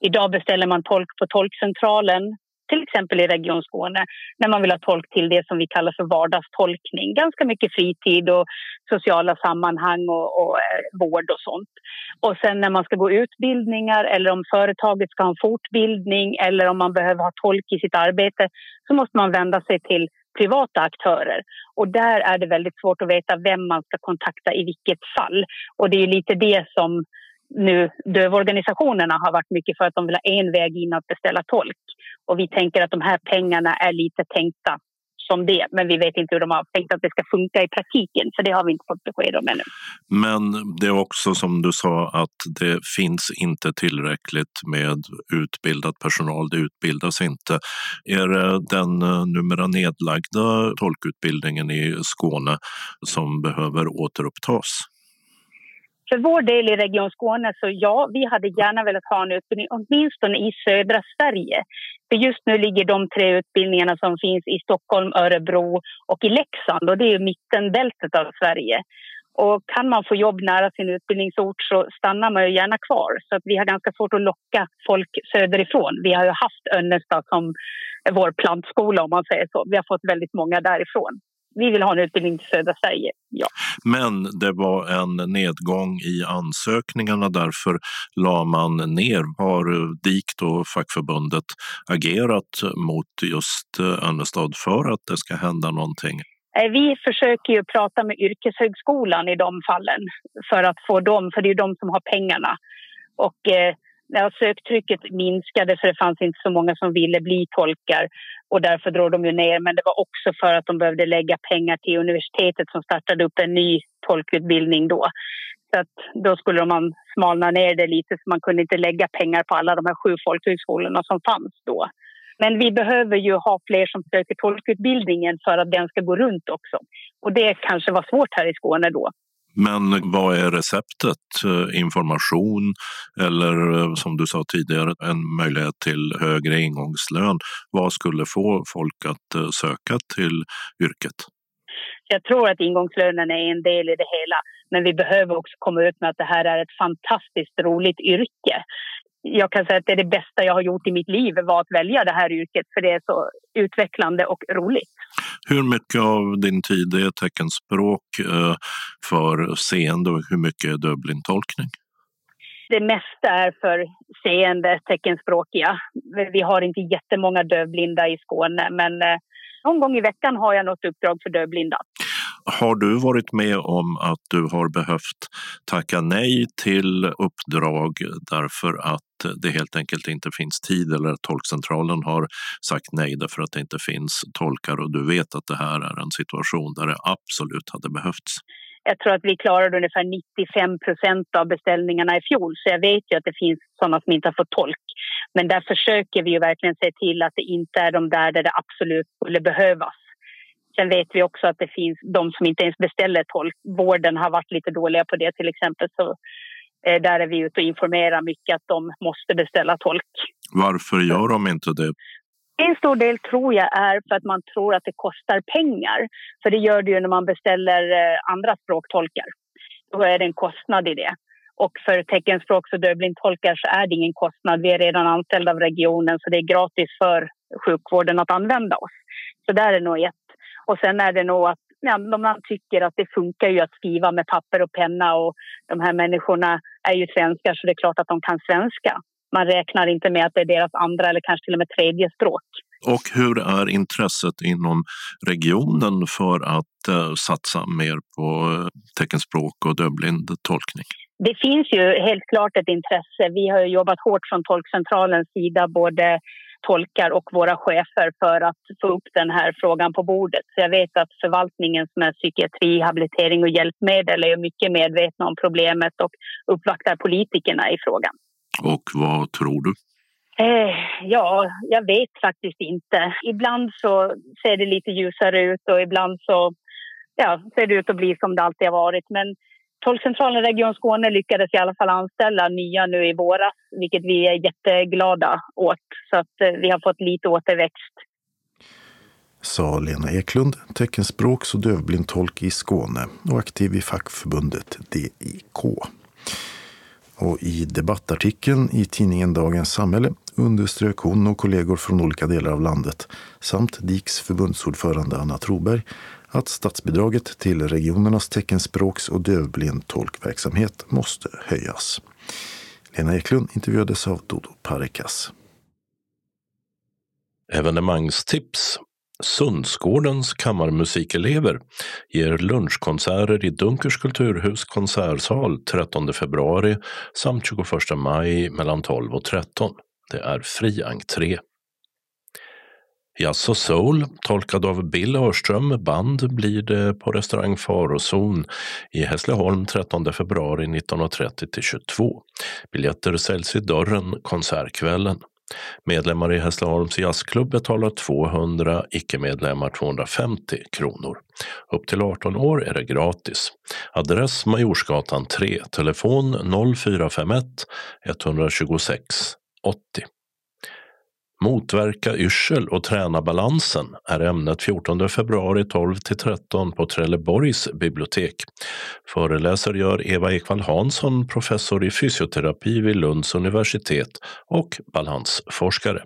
Idag beställer man tolk på tolkcentralen, till exempel i Region Skåne, när man vill ha tolk till det som vi kallar för vardagstolkning. Ganska mycket fritid och sociala sammanhang och, och eh, vård och sånt. Och sen när man ska gå utbildningar eller om företaget ska ha en fortbildning eller om man behöver ha tolk i sitt arbete så måste man vända sig till privata aktörer. Och där är det väldigt svårt att veta vem man ska kontakta i vilket fall. Och det är lite det som nu dövorganisationerna har varit mycket för att de vill ha en väg in att beställa tolk. Och vi tänker att de här pengarna är lite tänkta som det. Men vi vet inte hur de har tänkt att det ska funka i praktiken, för det har vi inte fått besked om ännu. Men det är också som du sa att det finns inte tillräckligt med utbildad personal. Det utbildas inte. Är det den eh, numera nedlagda tolkutbildningen i Skåne som behöver återupptas? För vår del i Region Skåne så ja, vi hade gärna velat ha en utbildning åtminstone i södra Sverige. För just nu ligger de tre utbildningarna som finns i Stockholm, Örebro och i Leksand och det är mittenbältet av Sverige. Och kan man få jobb nära sin utbildningsort så stannar man ju gärna kvar. Så att vi har ganska svårt att locka folk söderifrån. Vi har ju haft Önnestad som vår plantskola om man säger så. Vi har fått väldigt många därifrån vi vill ha en utbildning till södra Sverige. Ja. Men det var en nedgång i ansökningarna, därför la man ner. Har DIK och fackförbundet agerat mot just Önnestad för att det ska hända någonting? Eh, vi försöker ju prata med yrkeshögskolan i de fallen för att få dem, för det är de som har pengarna. Och eh, när söktrycket minskade för det fanns inte så många som ville bli tolkar och därför drog de ju ner. Men det var också för att de behövde lägga pengar till universitetet som startade upp en ny tolkutbildning då. Så att då skulle man smalna ner det lite så man kunde inte lägga pengar på alla de här sju folkhögskolorna som fanns då. Men vi behöver ju ha fler som söker tolkutbildningen för att den ska gå runt också. Och det kanske var svårt här i Skåne då. Men vad är receptet? Eh, information eller eh, som du sa tidigare en möjlighet till högre ingångslön. Vad skulle få folk att eh, söka till yrket? Jag tror att ingångslönen är en del i det hela. Men vi behöver också komma ut med att det här är ett fantastiskt roligt yrke jag kan säga att det är det bästa jag har gjort i mitt liv var att välja det här yrket för det är så utvecklande och roligt. Hur mycket av din tid är teckenspråk eh, för seende och hur mycket är dövblindtolkning? Det mesta är för seende teckenspråkiga. Vi har inte jättemånga dövblinda i Skåne men eh, någon gång i veckan har jag något uppdrag för dövblinda. Har du varit med om att du har behövt tacka nej till uppdrag därför att det helt enkelt inte finns tid eller att tolkcentralen har sagt nej därför att det inte finns tolkar och du vet att det här är en situation där det absolut hade behövts? Jag tror att vi klarade ungefär 95 procent av beställningarna i fjol så jag vet ju att det finns sådana som inte har fått tolk. Men där försöker vi ju verkligen se till att det inte är de där där det absolut skulle behövas. Sen vet vi också att det finns de som inte ens beställer tolk. Vården har varit lite dåliga på det till exempel. Så eh, där är vi ute och informerar mycket att de måste beställa tolk. Varför gör de inte det? En stor del tror jag är för att man tror att det kostar pengar. För det gör det ju när man beställer eh, andra språktolkar. Då är det en kostnad i det. Och för teckenspråks och dövblindtolkar så är det ingen kostnad. Vi är redan anställda av regionen så det är gratis för sjukvården att använda oss. Så där är nog ett. Och sen är det nog att ja, man tycker att det funkar ju att skriva med papper och penna och de här människorna är ju svenskar så det är klart att de kan svenska. Man räknar inte med att det är deras andra eller kanske till och med tredje språk. Och hur är intresset inom regionen för att eh, satsa mer på eh, teckenspråk och dövblindtolkning? Det finns ju helt klart ett intresse. Vi har jobbat hårt från Tolkcentralens sida, både tolkar och våra chefer för att få upp den här frågan på bordet. Så jag vet att förvaltningen som är psykiatri, habilitering och hjälpmedel är mycket medvetna om problemet och uppvaktar politikerna i frågan. Och vad tror du? Eh, ja, jag vet faktiskt inte. Ibland så ser det lite ljusare ut och ibland så ja, ser det ut att bli som det alltid har varit. Men Tolkcentralen Region Skåne lyckades i alla fall anställa nya nu i våras, vilket vi är jätteglada åt. Så att eh, vi har fått lite återväxt. Sa Lena Eklund, teckenspråks och dövblindtolk i Skåne och aktiv i fackförbundet DIK. Och i debattartikeln i tidningen Dagens Samhälle underströk hon och kollegor från olika delar av landet samt DIKs förbundsordförande Anna Troberg att statsbidraget till regionernas teckenspråks och dövblindtolkverksamhet måste höjas. Lena Eklund intervjuades av Dodo Parikas. Evenemangstips Sundsgårdens kammarmusikelever ger lunchkonserter i Dunkers kulturhus konsertsal 13 februari samt 21 maj mellan 12 och 13. Det är fri entré. Jazz och soul, tolkad av Bill Hörström, band, blir det på restaurang Farozon i Hässleholm 13 februari 19.30 till 22. Biljetter säljs i dörren konsertkvällen. Medlemmar i Hässleholms jazzklubb betalar 200, icke-medlemmar 250 kronor. Upp till 18 år är det gratis. Adress Majorsgatan 3, telefon 0451 126 80. Motverka yrsel och träna balansen är ämnet 14 februari 12 13 på Trelleborgs bibliotek. Föreläser gör Eva Ekvall Hansson, professor i fysioterapi vid Lunds universitet och balansforskare.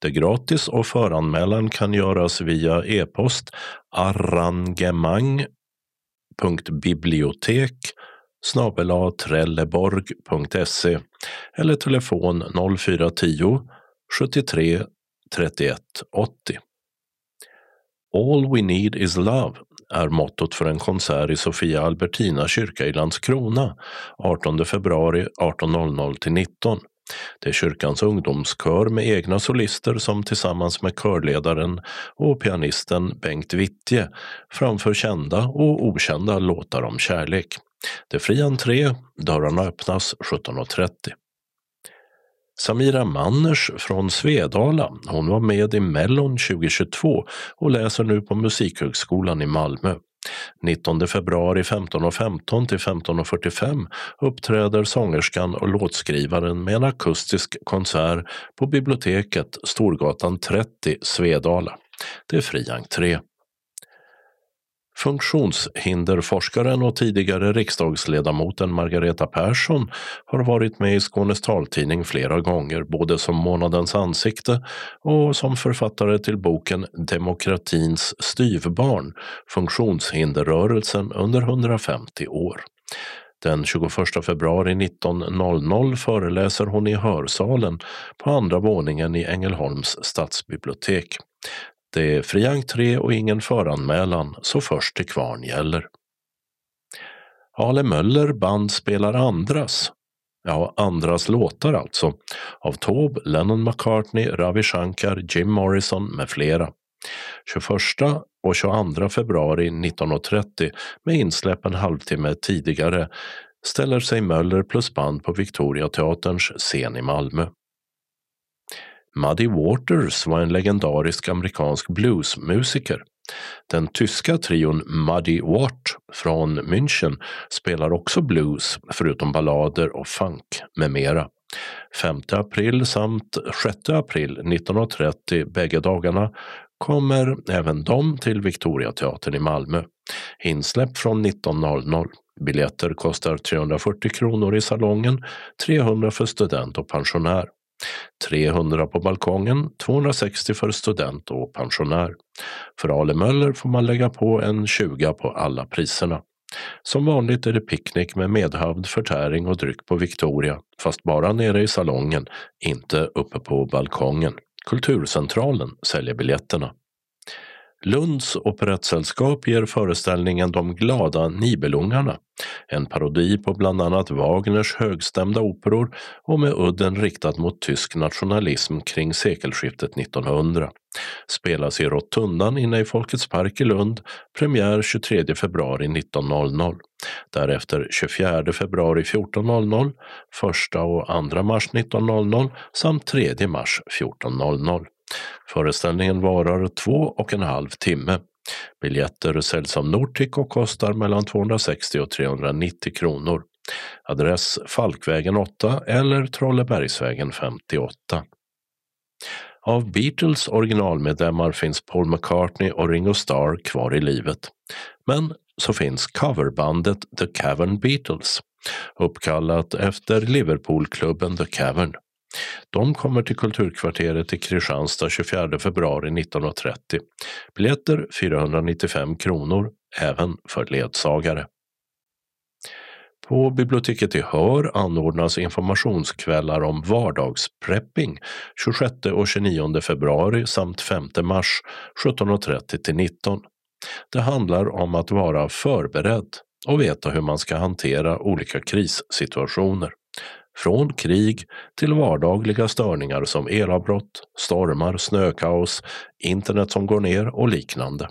Det är gratis och föranmälan kan göras via e-post arrangemang.bibliotek snabelatrelleborg.se eller telefon 0410 73 31 80. All we need is love är mottot för en konsert i Sofia Albertina kyrka i Landskrona 18 februari 18.00 till 19. Det är kyrkans ungdomskör med egna solister som tillsammans med körledaren och pianisten Bengt Wittje framför kända och okända låtar om kärlek. Det är fri entré, dörrarna öppnas 17.30. Samira Manners från Svedala. Hon var med i Mellon 2022 och läser nu på Musikhögskolan i Malmö. 19 februari 15.15 .15 till 15.45 uppträder sångerskan och låtskrivaren med en akustisk konsert på biblioteket Storgatan 30, Svedala. Det är fri entré. Funktionshinderforskaren och tidigare riksdagsledamoten Margareta Persson har varit med i Skånes taltidning flera gånger, både som månadens ansikte och som författare till boken Demokratins styvbarn, funktionshinderrörelsen under 150 år. Den 21 februari 19.00 föreläser hon i hörsalen på andra våningen i Ängelholms stadsbibliotek. Det är fri entré och ingen föranmälan, så först till kvarn gäller. Ale Möller band spelar andras, ja andras låtar alltså, av Taube, Lennon McCartney, Ravi Shankar, Jim Morrison med flera. 21 och 22 februari 19.30 med insläpp en halvtimme tidigare ställer sig Möller plus band på Victoriateaterns scen i Malmö. Muddy Waters var en legendarisk amerikansk bluesmusiker. Den tyska trion Muddy Watt från München spelar också blues förutom ballader och funk med mera. 5 april samt 6 april 1930 bägge dagarna kommer även de till Victoriateatern i Malmö. Insläpp från 19.00. Biljetter kostar 340 kronor i salongen, 300 för student och pensionär. 300 på balkongen, 260 för student och pensionär. För Ale Möller får man lägga på en 20 på alla priserna. Som vanligt är det picknick med medhavd förtäring och dryck på Victoria, fast bara nere i salongen, inte uppe på balkongen. Kulturcentralen säljer biljetterna. Lunds operettsällskap ger föreställningen De glada Nibelungarna, en parodi på bland annat Wagners högstämda operor och med udden riktad mot tysk nationalism kring sekelskiftet 1900. Spelas i Rotundan inne i Folkets park i Lund, premiär 23 februari 19.00. Därefter 24 februari 14.00, 1 och 2 mars 19.00 samt 3 mars 14.00. Föreställningen varar två och en halv timme. Biljetter säljs av Nortic och kostar mellan 260 och 390 kronor. Adress Falkvägen 8 eller Trollebergsvägen 58. Av Beatles originalmedlemmar finns Paul McCartney och Ringo Starr kvar i livet. Men så finns coverbandet The Cavern Beatles, uppkallat efter Liverpoolklubben The Cavern. De kommer till Kulturkvarteret i Kristianstad 24 februari 1930. Biljetter 495 kronor, även för ledsagare. På biblioteket i Hör anordnas informationskvällar om vardagsprepping 26 och 29 februari samt 5 mars 17.30 till 19. Det handlar om att vara förberedd och veta hur man ska hantera olika krissituationer. Från krig till vardagliga störningar som elavbrott, stormar, snökaos, internet som går ner och liknande.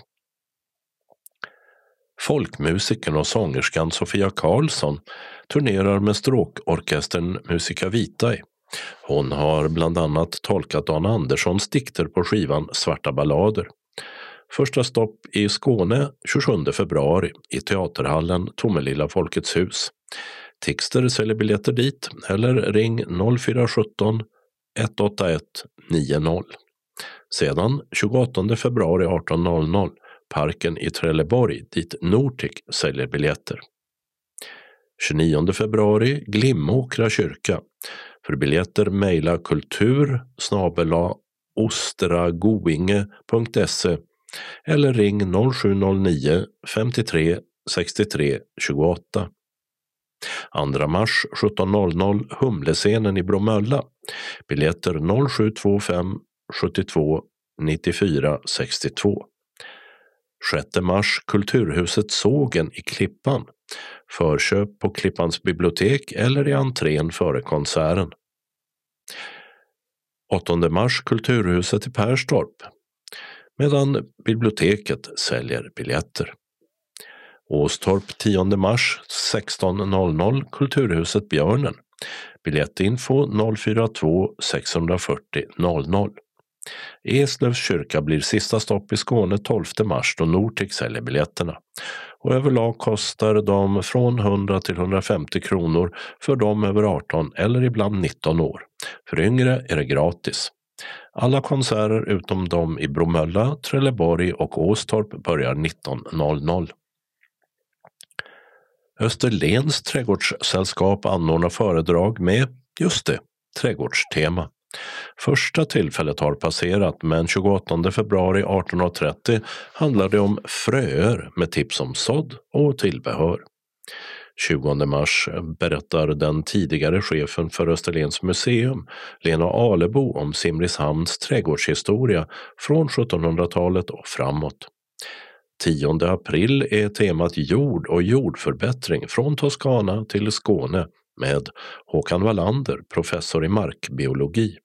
Folkmusikern och sångerskan Sofia Karlsson turnerar med stråkorkestern Musica Vitae. Hon har bland annat tolkat Dan Anderssons dikter på skivan Svarta ballader. Första stopp i Skåne 27 februari i teaterhallen Tomelilla Folkets hus. Tixter säljer biljetter dit eller ring 0417 181 90. Sedan 28 februari 18.00 Parken i Trelleborg dit Nortic säljer biljetter. 29 februari Glimåkra kyrka. För biljetter mejla kultur ostragoinge.se eller ring 0709 53 63 28. 2 mars 17.00 Humlescenen i Bromölla. Biljetter 0725 72 94 62. 6 mars Kulturhuset Sågen i Klippan. Förköp på Klippans bibliotek eller i entrén före konserten. 8 mars Kulturhuset i Perstorp. Medan biblioteket säljer biljetter. Åstorp 10 mars 16.00 Kulturhuset Björnen. Biljettinfo 042 640 00. Eslövs kyrka blir sista stopp i Skåne 12 mars då Nortic säljer biljetterna. Och överlag kostar de från 100 till 150 kronor för de över 18 eller ibland 19 år. För yngre är det gratis. Alla konserter utom de i Bromölla, Trelleborg och Åstorp börjar 19.00. Österlens trädgårdssällskap anordnar föredrag med, just det, trädgårdstema. Första tillfället har passerat men 28 februari 18.30 handlar det om fröer med tips om sådd och tillbehör. 20 mars berättar den tidigare chefen för Österlens museum, Lena Alebo, om Simrishamns trädgårdshistoria från 1700-talet och framåt. 10 april är temat jord och jordförbättring från Toscana till Skåne med Håkan Wallander, professor i markbiologi.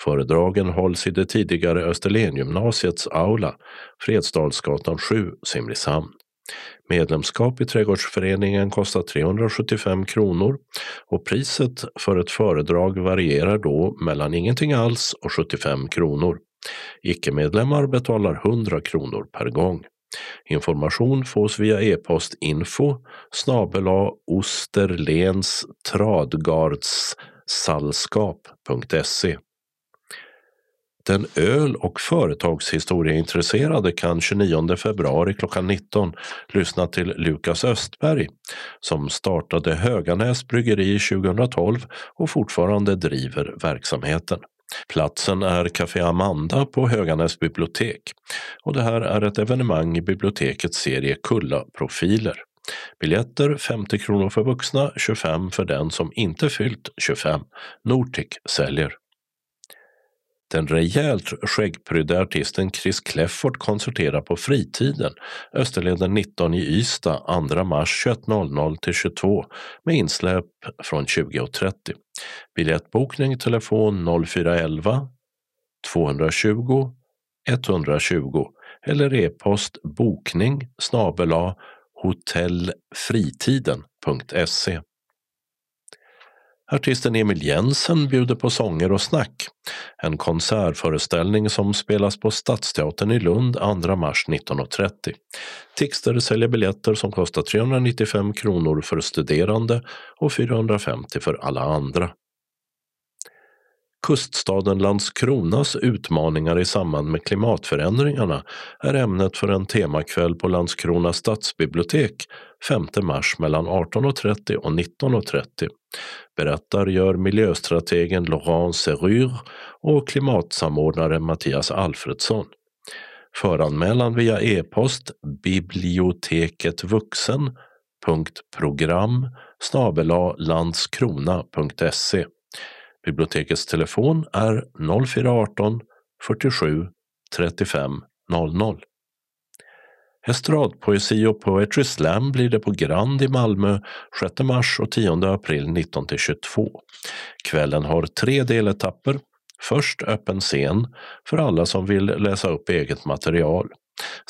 Föredragen hålls i det tidigare Österlengymnasiets aula, Fredsdalsgatan 7, Simrishamn. Medlemskap i trädgårdsföreningen kostar 375 kronor och priset för ett föredrag varierar då mellan ingenting alls och 75 kronor. Icke-medlemmar betalar 100 kronor per gång. Information fås via e-post info snabela Osterlens tradgardssällskap.se den öl och företagshistorieintresserade kan 29 februari klockan 19 lyssna till Lukas Östberg som startade Höganäs bryggeri 2012 och fortfarande driver verksamheten. Platsen är Café Amanda på Höganäs bibliotek och det här är ett evenemang i bibliotekets serie Kulla-profiler. Biljetter 50 kronor för vuxna, 25 för den som inte fyllt 25. Nortic säljer. Den rejält skäggprydde artisten Chris Clefford konserterar på fritiden Österleden 19 i Ystad 2 mars 21.00 till 22 med insläpp från 20.30. Biljettbokning telefon 0411 220 120 eller e-post bokning snabela hotellfritiden.se Artisten Emil Jensen bjuder på sånger och snack. En konsertföreställning som spelas på Stadsteatern i Lund 2 mars 19.30. Tixter säljer biljetter som kostar 395 kronor för studerande och 450 för alla andra. Kuststaden Landskronas utmaningar i samband med klimatförändringarna är ämnet för en temakväll på Landskrona stadsbibliotek 5 mars mellan 18.30 och 19.30. Berättar gör miljöstrategen Laurent Serur och klimatsamordnare Mattias Alfredsson. Föranmälan via e-post biblioteketvuxen.program landskrona.se Bibliotekets telefon är 0418 47 35 00. Estradpoesi och Poetry Slam blir det på Grand i Malmö 6 mars och 10 april 19-22. Kvällen har tre deletapper. Först öppen scen för alla som vill läsa upp eget material.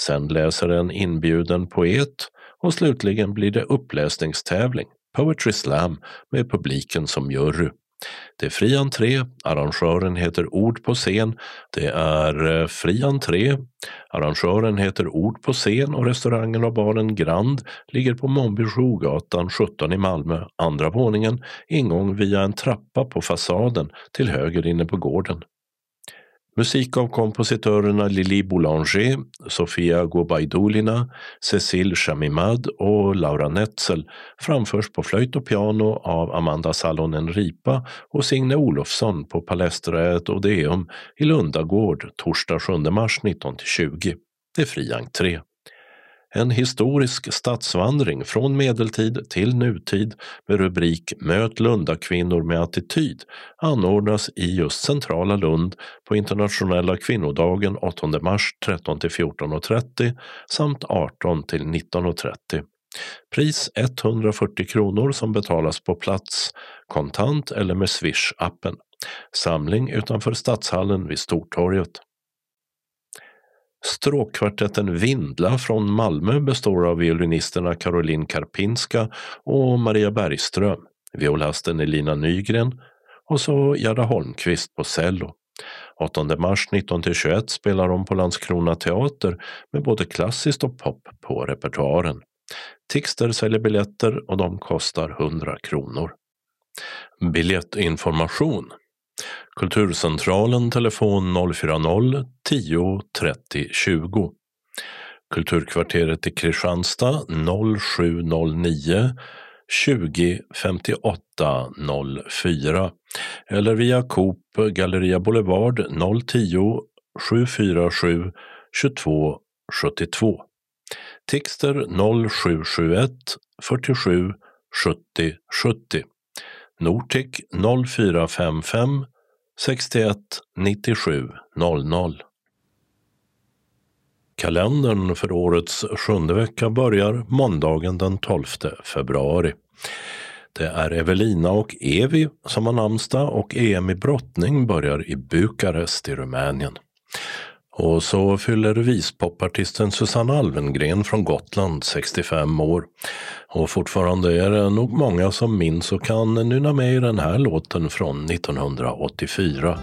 Sen läser en inbjuden poet och slutligen blir det uppläsningstävling, Poetry Slam, med publiken som jury. Det är fri entré, arrangören heter Ord på scen. Det är eh, fri entré, arrangören heter Ord på scen och restaurangen och baren Grand ligger på Monbijougatan 17 i Malmö, andra våningen, ingång via en trappa på fasaden till höger inne på gården. Musik av kompositörerna Lili Boulanger, Sofia Gobaidulina, Cecile Chamimad och Laura Netzel framförs på flöjt och piano av Amanda Salonen Ripa och Signe Olofsson på Palestra et Odeum i Lundagård torsdag 7 mars 19-20. Det är fri entré. En historisk stadsvandring från medeltid till nutid med rubrik Möt Lundakvinnor med attityd anordnas i just centrala Lund på internationella kvinnodagen 8 mars 13-14.30 samt 18-19.30. Pris 140 kronor som betalas på plats, kontant eller med Swish-appen. Samling utanför Stadshallen vid Stortorget. Stråkkvartetten Vindla från Malmö består av violinisterna Caroline Karpinska och Maria Bergström, violasten Elina Nygren och så Gerda Holmqvist på cello. 8 mars 19-21 spelar de på Landskrona teater med både klassiskt och pop på repertoaren. Tixter säljer biljetter och de kostar 100 kronor. Biljettinformation Kulturcentralen telefon 040 10 30 20. Kulturkvarteret i Kristianstad 0709 20 58 04 eller via Coop Galleria Boulevard 010 747 22 72. Tixter 0771 47 70 70. Nortic 0455 61 97 00. Kalendern för årets sjunde vecka börjar måndagen den 12 februari. Det är Evelina och Evi som har namnsdag och EM i brottning börjar i Bukarest i Rumänien. Och så fyller vispopartisten Susanne Alvengren från Gotland 65 år. Och fortfarande är det nog många som minns och kan nynna med i den här låten från 1984.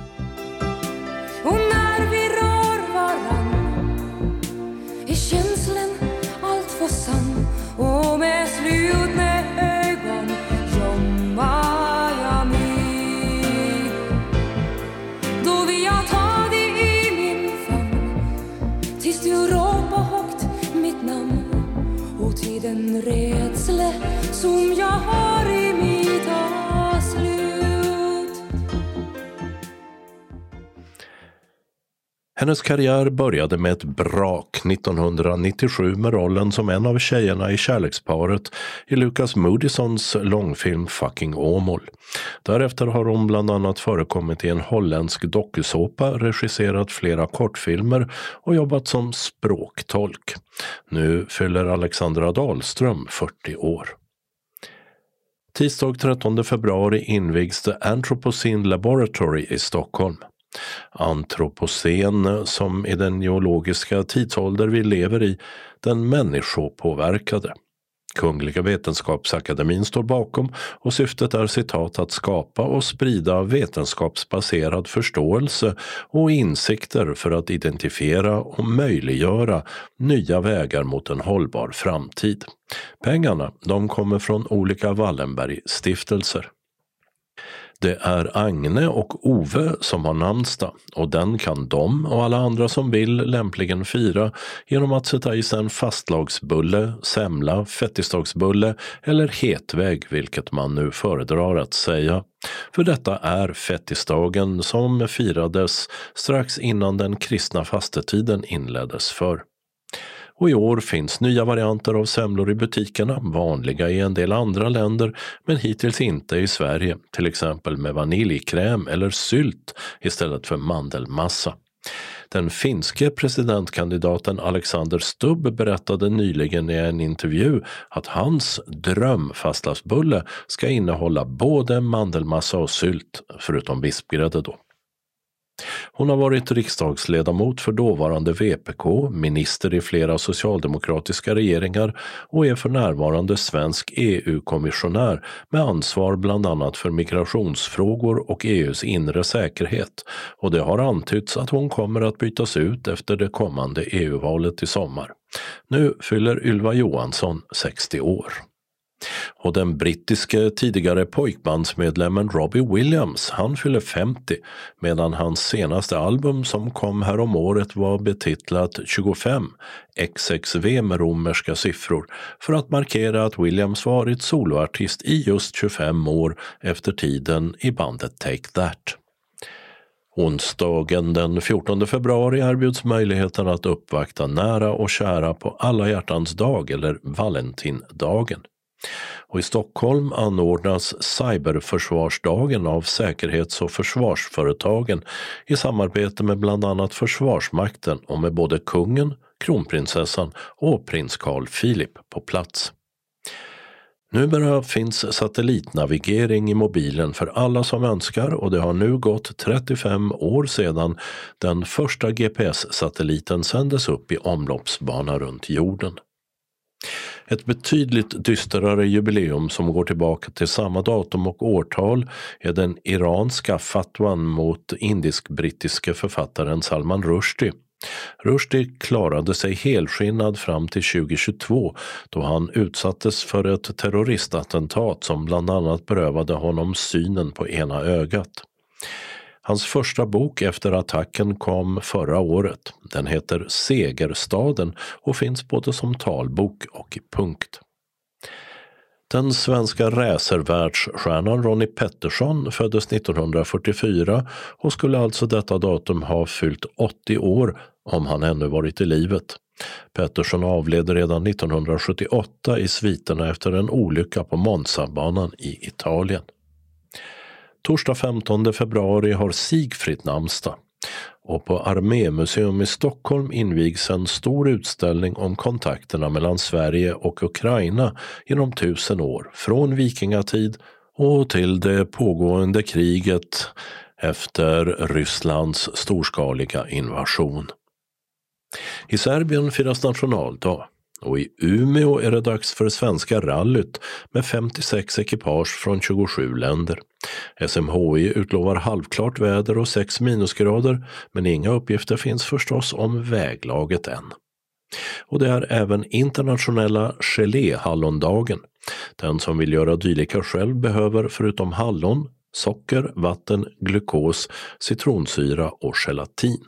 Hennes karriär började med ett brak 1997 med rollen som en av tjejerna i kärleksparet i Lucas Moodysons långfilm Fucking Åmål. Därefter har hon bland annat förekommit i en holländsk dokusåpa, regisserat flera kortfilmer och jobbat som språktolk. Nu fyller Alexandra Dahlström 40 år. Tisdag 13 februari invigs The Anthropocene Laboratory i Stockholm. Antropocen, som är den geologiska tidsålder vi lever i, den människopåverkade. Kungliga Vetenskapsakademin står bakom och syftet är citat att skapa och sprida vetenskapsbaserad förståelse och insikter för att identifiera och möjliggöra nya vägar mot en hållbar framtid. Pengarna de kommer från olika Wallenberg-stiftelser. Det är Agne och Ove som har namnsdag och den kan de och alla andra som vill lämpligen fira genom att sätta i sig en fastlagsbulle, semla, fettisdagsbulle eller hetvägg, vilket man nu föredrar att säga. För detta är fettisdagen som firades strax innan den kristna fastetiden inleddes för. Och i år finns nya varianter av semlor i butikerna, vanliga i en del andra länder men hittills inte i Sverige, till exempel med vaniljkräm eller sylt istället för mandelmassa. Den finske presidentkandidaten Alexander Stubb berättade nyligen i en intervju att hans drömfastlagsbulle ska innehålla både mandelmassa och sylt, förutom vispgrädde då. Hon har varit riksdagsledamot för dåvarande VPK, minister i flera socialdemokratiska regeringar och är för närvarande svensk EU-kommissionär med ansvar bland annat för migrationsfrågor och EUs inre säkerhet. Och det har antytts att hon kommer att bytas ut efter det kommande EU-valet i sommar. Nu fyller Ylva Johansson 60 år. Och den brittiske tidigare pojkbandsmedlemmen Robbie Williams, han fyller 50 medan hans senaste album som kom härom året var betitlat 25 XXV med romerska siffror för att markera att Williams varit soloartist i just 25 år efter tiden i bandet Take That. Onsdagen den 14 februari erbjuds möjligheten att uppvakta nära och kära på alla hjärtans dag eller Valentindagen. Och I Stockholm anordnas Cyberförsvarsdagen av Säkerhets och försvarsföretagen i samarbete med bland annat Försvarsmakten och med både kungen, kronprinsessan och prins Carl Philip på plats. Numera finns satellitnavigering i mobilen för alla som önskar och det har nu gått 35 år sedan den första GPS-satelliten sändes upp i omloppsbana runt jorden. Ett betydligt dystrare jubileum som går tillbaka till samma datum och årtal är den iranska fatwan mot indisk-brittiske författaren Salman Rushdie. Rushdie klarade sig helskinnad fram till 2022 då han utsattes för ett terroristattentat som bland annat berövade honom synen på ena ögat. Hans första bok efter attacken kom förra året. Den heter Segerstaden och finns både som talbok och i punkt. Den svenska racervärldsstjärnan Ronnie Pettersson föddes 1944 och skulle alltså detta datum ha fyllt 80 år om han ännu varit i livet. Pettersson avled redan 1978 i sviterna efter en olycka på Monzabanan i Italien. Torsdag 15 februari har Sigfrid namnsdag och på Armémuseum i Stockholm invigs en stor utställning om kontakterna mellan Sverige och Ukraina genom tusen år, från vikingatid och till det pågående kriget efter Rysslands storskaliga invasion. I Serbien firas nationaldag och i Umeå är det dags för Svenska rallyt med 56 ekipage från 27 länder. SMHI utlovar halvklart väder och 6 minusgrader men inga uppgifter finns förstås om väglaget än. Och det är även internationella geléhallondagen. Den som vill göra dylika själv behöver förutom hallon, socker, vatten, glukos, citronsyra och gelatin.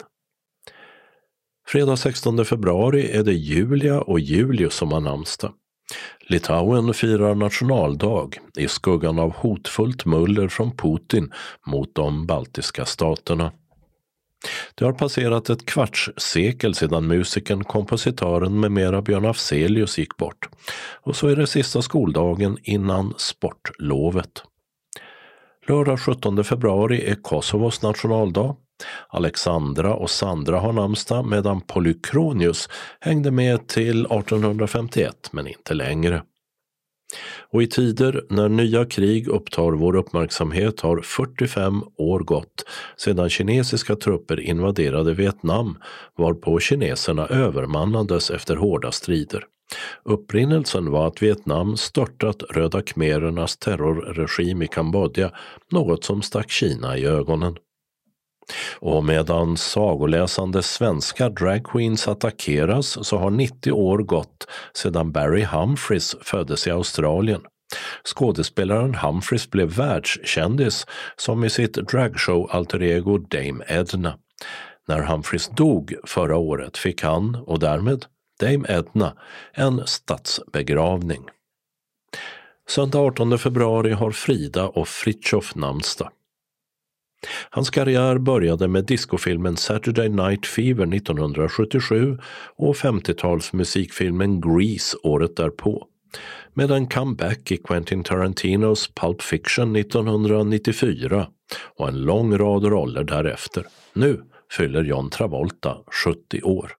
Fredag 16 februari är det Julia och Julius som har namnsdag. Litauen firar nationaldag i skuggan av hotfullt muller från Putin mot de baltiska staterna. Det har passerat ett kvarts sekel sedan musikern, kompositören med mera Björn Afzelius gick bort. Och så är det sista skoldagen innan sportlovet. Lördag 17 februari är Kosovos nationaldag. Alexandra och Sandra har namnsdag medan Polykronius hängde med till 1851 men inte längre. Och i tider när nya krig upptar vår uppmärksamhet har 45 år gått sedan kinesiska trupper invaderade Vietnam varpå kineserna övermannades efter hårda strider. Upprinnelsen var att Vietnam störtat Röda khmerernas terrorregim i Kambodja, något som stack Kina i ögonen. Och medan sagoläsande svenska dragqueens attackeras så har 90 år gått sedan Barry Humphries föddes i Australien. Skådespelaren Humphries blev världskändis som i sitt dragshow alter ego Dame Edna. När Humphries dog förra året fick han, och därmed Dame Edna, en statsbegravning. Söndag 18 februari har Frida och Fritjof namnsdag. Hans karriär började med discofilmen Saturday Night Fever 1977 och 50-talsmusikfilmen Grease året därpå. Med en comeback i Quentin Tarantinos Pulp Fiction 1994 och en lång rad roller därefter. Nu fyller John Travolta 70 år.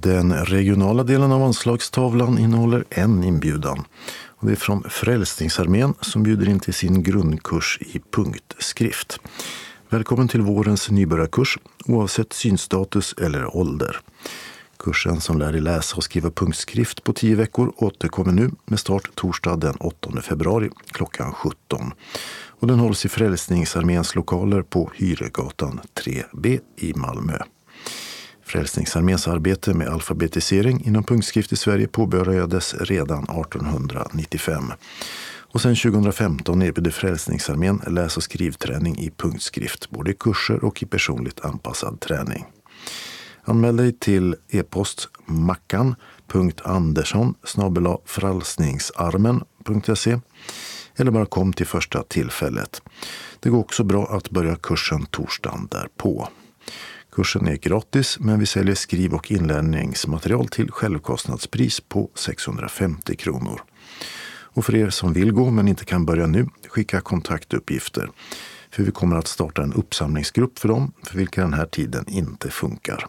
Den regionala delen av anslagstavlan innehåller en inbjudan. Och det är från Frälsningsarmén som bjuder in till sin grundkurs i punktskrift. Välkommen till vårens nybörjarkurs oavsett synstatus eller ålder. Kursen som lär dig läsa och skriva punktskrift på tio veckor återkommer nu med start torsdag den 8 februari klockan 17. Och den hålls i Frälsningsarméns lokaler på Hyregatan 3B i Malmö. Frälsningsarméns arbete med alfabetisering inom punktskrift i Sverige påbörjades redan 1895. Och sedan 2015 erbjuder Frälsningsarmén läs och skrivträning i punktskrift, både i kurser och i personligt anpassad träning. Anmäl dig till e-post mackan.andersson frälsningsarmen.se eller bara kom till första tillfället. Det går också bra att börja kursen torsdagen därpå. Kursen är gratis men vi säljer skriv och inlärningsmaterial till självkostnadspris på 650 kronor. Och för er som vill gå men inte kan börja nu, skicka kontaktuppgifter. För vi kommer att starta en uppsamlingsgrupp för dem för vilka den här tiden inte funkar.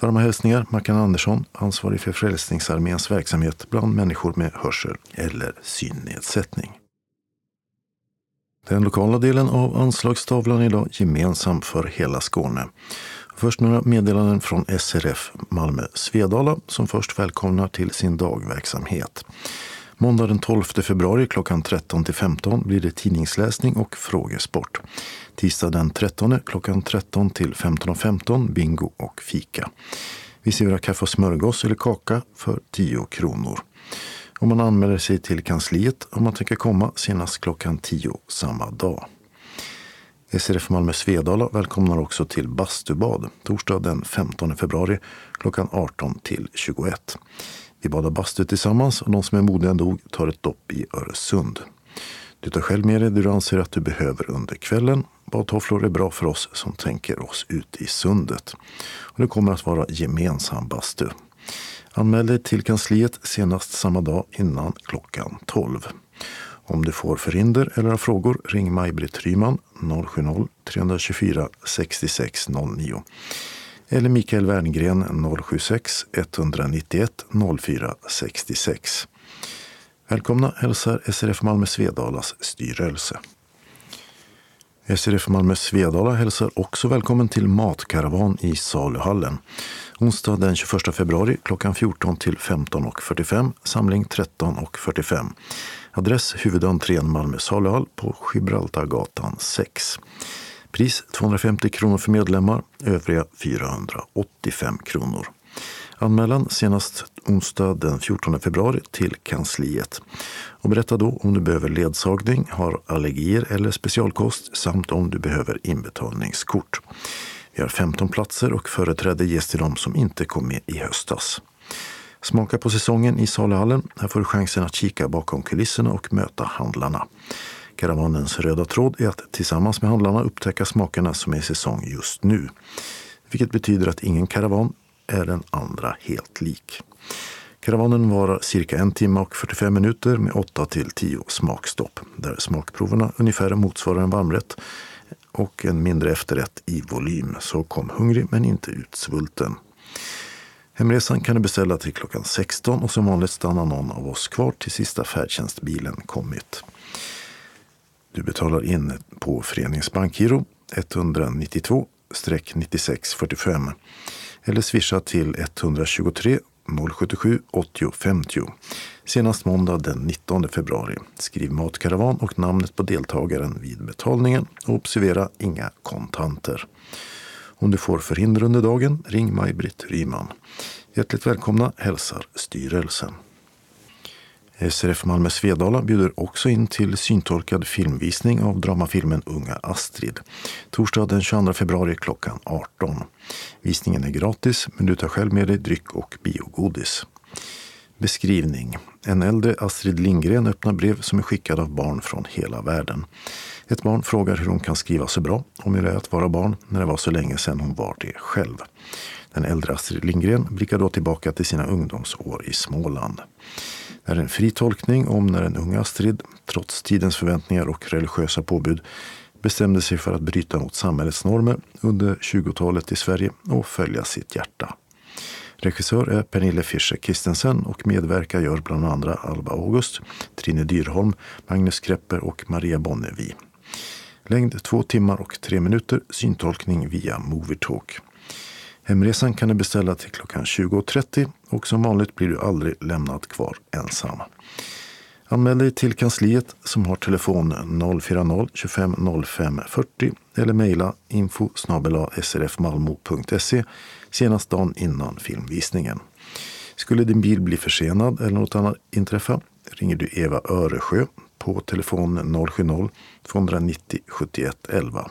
Varma hälsningar Mackan Andersson, ansvarig för Frälsningsarméns verksamhet bland människor med hörsel eller synnedsättning. Den lokala delen av anslagstavlan är idag gemensam för hela Skåne. Först några meddelanden från SRF Malmö Svedala som först välkomnar till sin dagverksamhet. Måndag den 12 februari klockan 13 till 15 blir det tidningsläsning och frågesport. Tisdag den 13 klockan 13 till 15.15 15, bingo och fika. Vi serverar kaffe och smörgås eller kaka för 10 kronor och man anmäler sig till kansliet om man tänker komma senast klockan 10 samma dag. SRF Malmö Svedala välkomnar också till bastubad torsdag den 15 februari klockan 18 till 21. Vi badar bastu tillsammans och de som är modiga nog tar ett dopp i Öresund. Du tar själv med dig det du anser att du behöver under kvällen. Badtofflor är bra för oss som tänker oss ut i sundet. Och det kommer att vara gemensam bastu. Anmäl dig till kansliet senast samma dag innan klockan 12. Om du får förhinder eller har frågor, ring Maj-Britt Ryman 070-324 6609 eller Mikael Werngren 076 191 04 66. Välkomna hälsar SRF Malmö Svedalas styrelse. SRF Malmö Svedala hälsar också välkommen till matkaravan i saluhallen. Onsdag den 21 februari klockan 14 till 15.45, samling 13.45. Adress huvudentrén Malmö saluhall på Gibraltargatan 6. Pris 250 kronor för medlemmar, övriga 485 kronor. Anmälan senast onsdag den 14 februari till kansliet. Och berätta då om du behöver ledsagning, har allergier eller specialkost samt om du behöver inbetalningskort. Vi har 15 platser och företräde ges till de som inte kom med i höstas. Smaka på säsongen i saluhallen. Här får du chansen att kika bakom kulisserna och möta handlarna. Karavanens röda tråd är att tillsammans med handlarna upptäcka smakerna som är i säsong just nu. Vilket betyder att ingen karavan är den andra helt lik. Karavanen varar cirka en timme och 45 minuter med 8 till 10 smakstopp där smakproverna ungefär motsvarar en varmrätt och en mindre efterrätt i volym. Så kom hungrig men inte utsvulten. Hemresan kan du beställa till klockan 16 och som vanligt stannar någon av oss kvar till sista färdtjänstbilen kommit. Du betalar in på Föreningens bankgiro 192-9645 eller swisha till 123 077 80 50. Senast måndag den 19 februari. Skriv matkaravan och namnet på deltagaren vid betalningen och observera inga kontanter. Om du får förhinder under dagen, ring Maj-Britt Ryman. Hjärtligt välkomna hälsar styrelsen. Eh, SRF Malmö Svedala bjuder också in till syntolkad filmvisning av dramafilmen Unga Astrid. Torsdag den 22 februari klockan 18. Visningen är gratis men du tar själv med dig dryck och biogodis. Beskrivning. En äldre Astrid Lindgren öppnar brev som är skickade av barn från hela världen. Ett barn frågar hur hon kan skriva så bra om hur det är att vara barn när det var så länge sedan hon var det själv. Den äldre Astrid Lindgren blickar då tillbaka till sina ungdomsår i Småland är en fri tolkning om när den unga Astrid, trots tidens förväntningar och religiösa påbud, bestämde sig för att bryta mot samhällets normer under 20-talet i Sverige och följa sitt hjärta. Regissör är Pernille Fischer Christensen och medverkar gör bland andra Alba August, Trine Dyrholm, Magnus Krepper och Maria Bonnevi. Längd 2 timmar och 3 minuter, syntolkning via Movietalk. Hemresan kan du beställa till klockan 20.30 och som vanligt blir du aldrig lämnad kvar ensam. Anmäl dig till kansliet som har telefon 040-25 05 40 eller mejla info srfmalmo.se senast dagen innan filmvisningen. Skulle din bil bli försenad eller något annat inträffa ringer du Eva Öresjö på telefon 070-290 71 11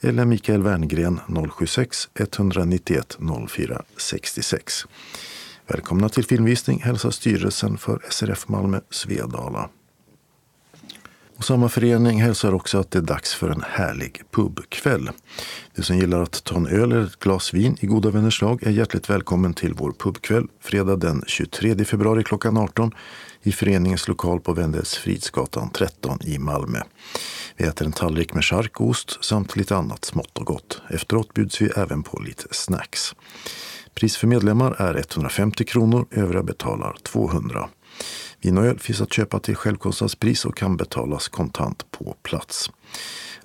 eller Mikael Werngren 076 191 04 66. Välkomna till filmvisning hälsar styrelsen för SRF Malmö Svedala. Och samma förening hälsar också att det är dags för en härlig pubkväll. Du som gillar att ta en öl eller ett glas vin i goda vänners lag är hjärtligt välkommen till vår pubkväll fredag den 23 februari klockan 18 i föreningens lokal på Vendels Fridsgatan 13 i Malmö. Vi äter en tallrik med charkost samt lite annat smått och gott. Efteråt bjuds vi även på lite snacks. Pris för medlemmar är 150 kronor, övriga betalar 200. Vin och öl finns att köpa till självkostnadspris och kan betalas kontant på plats.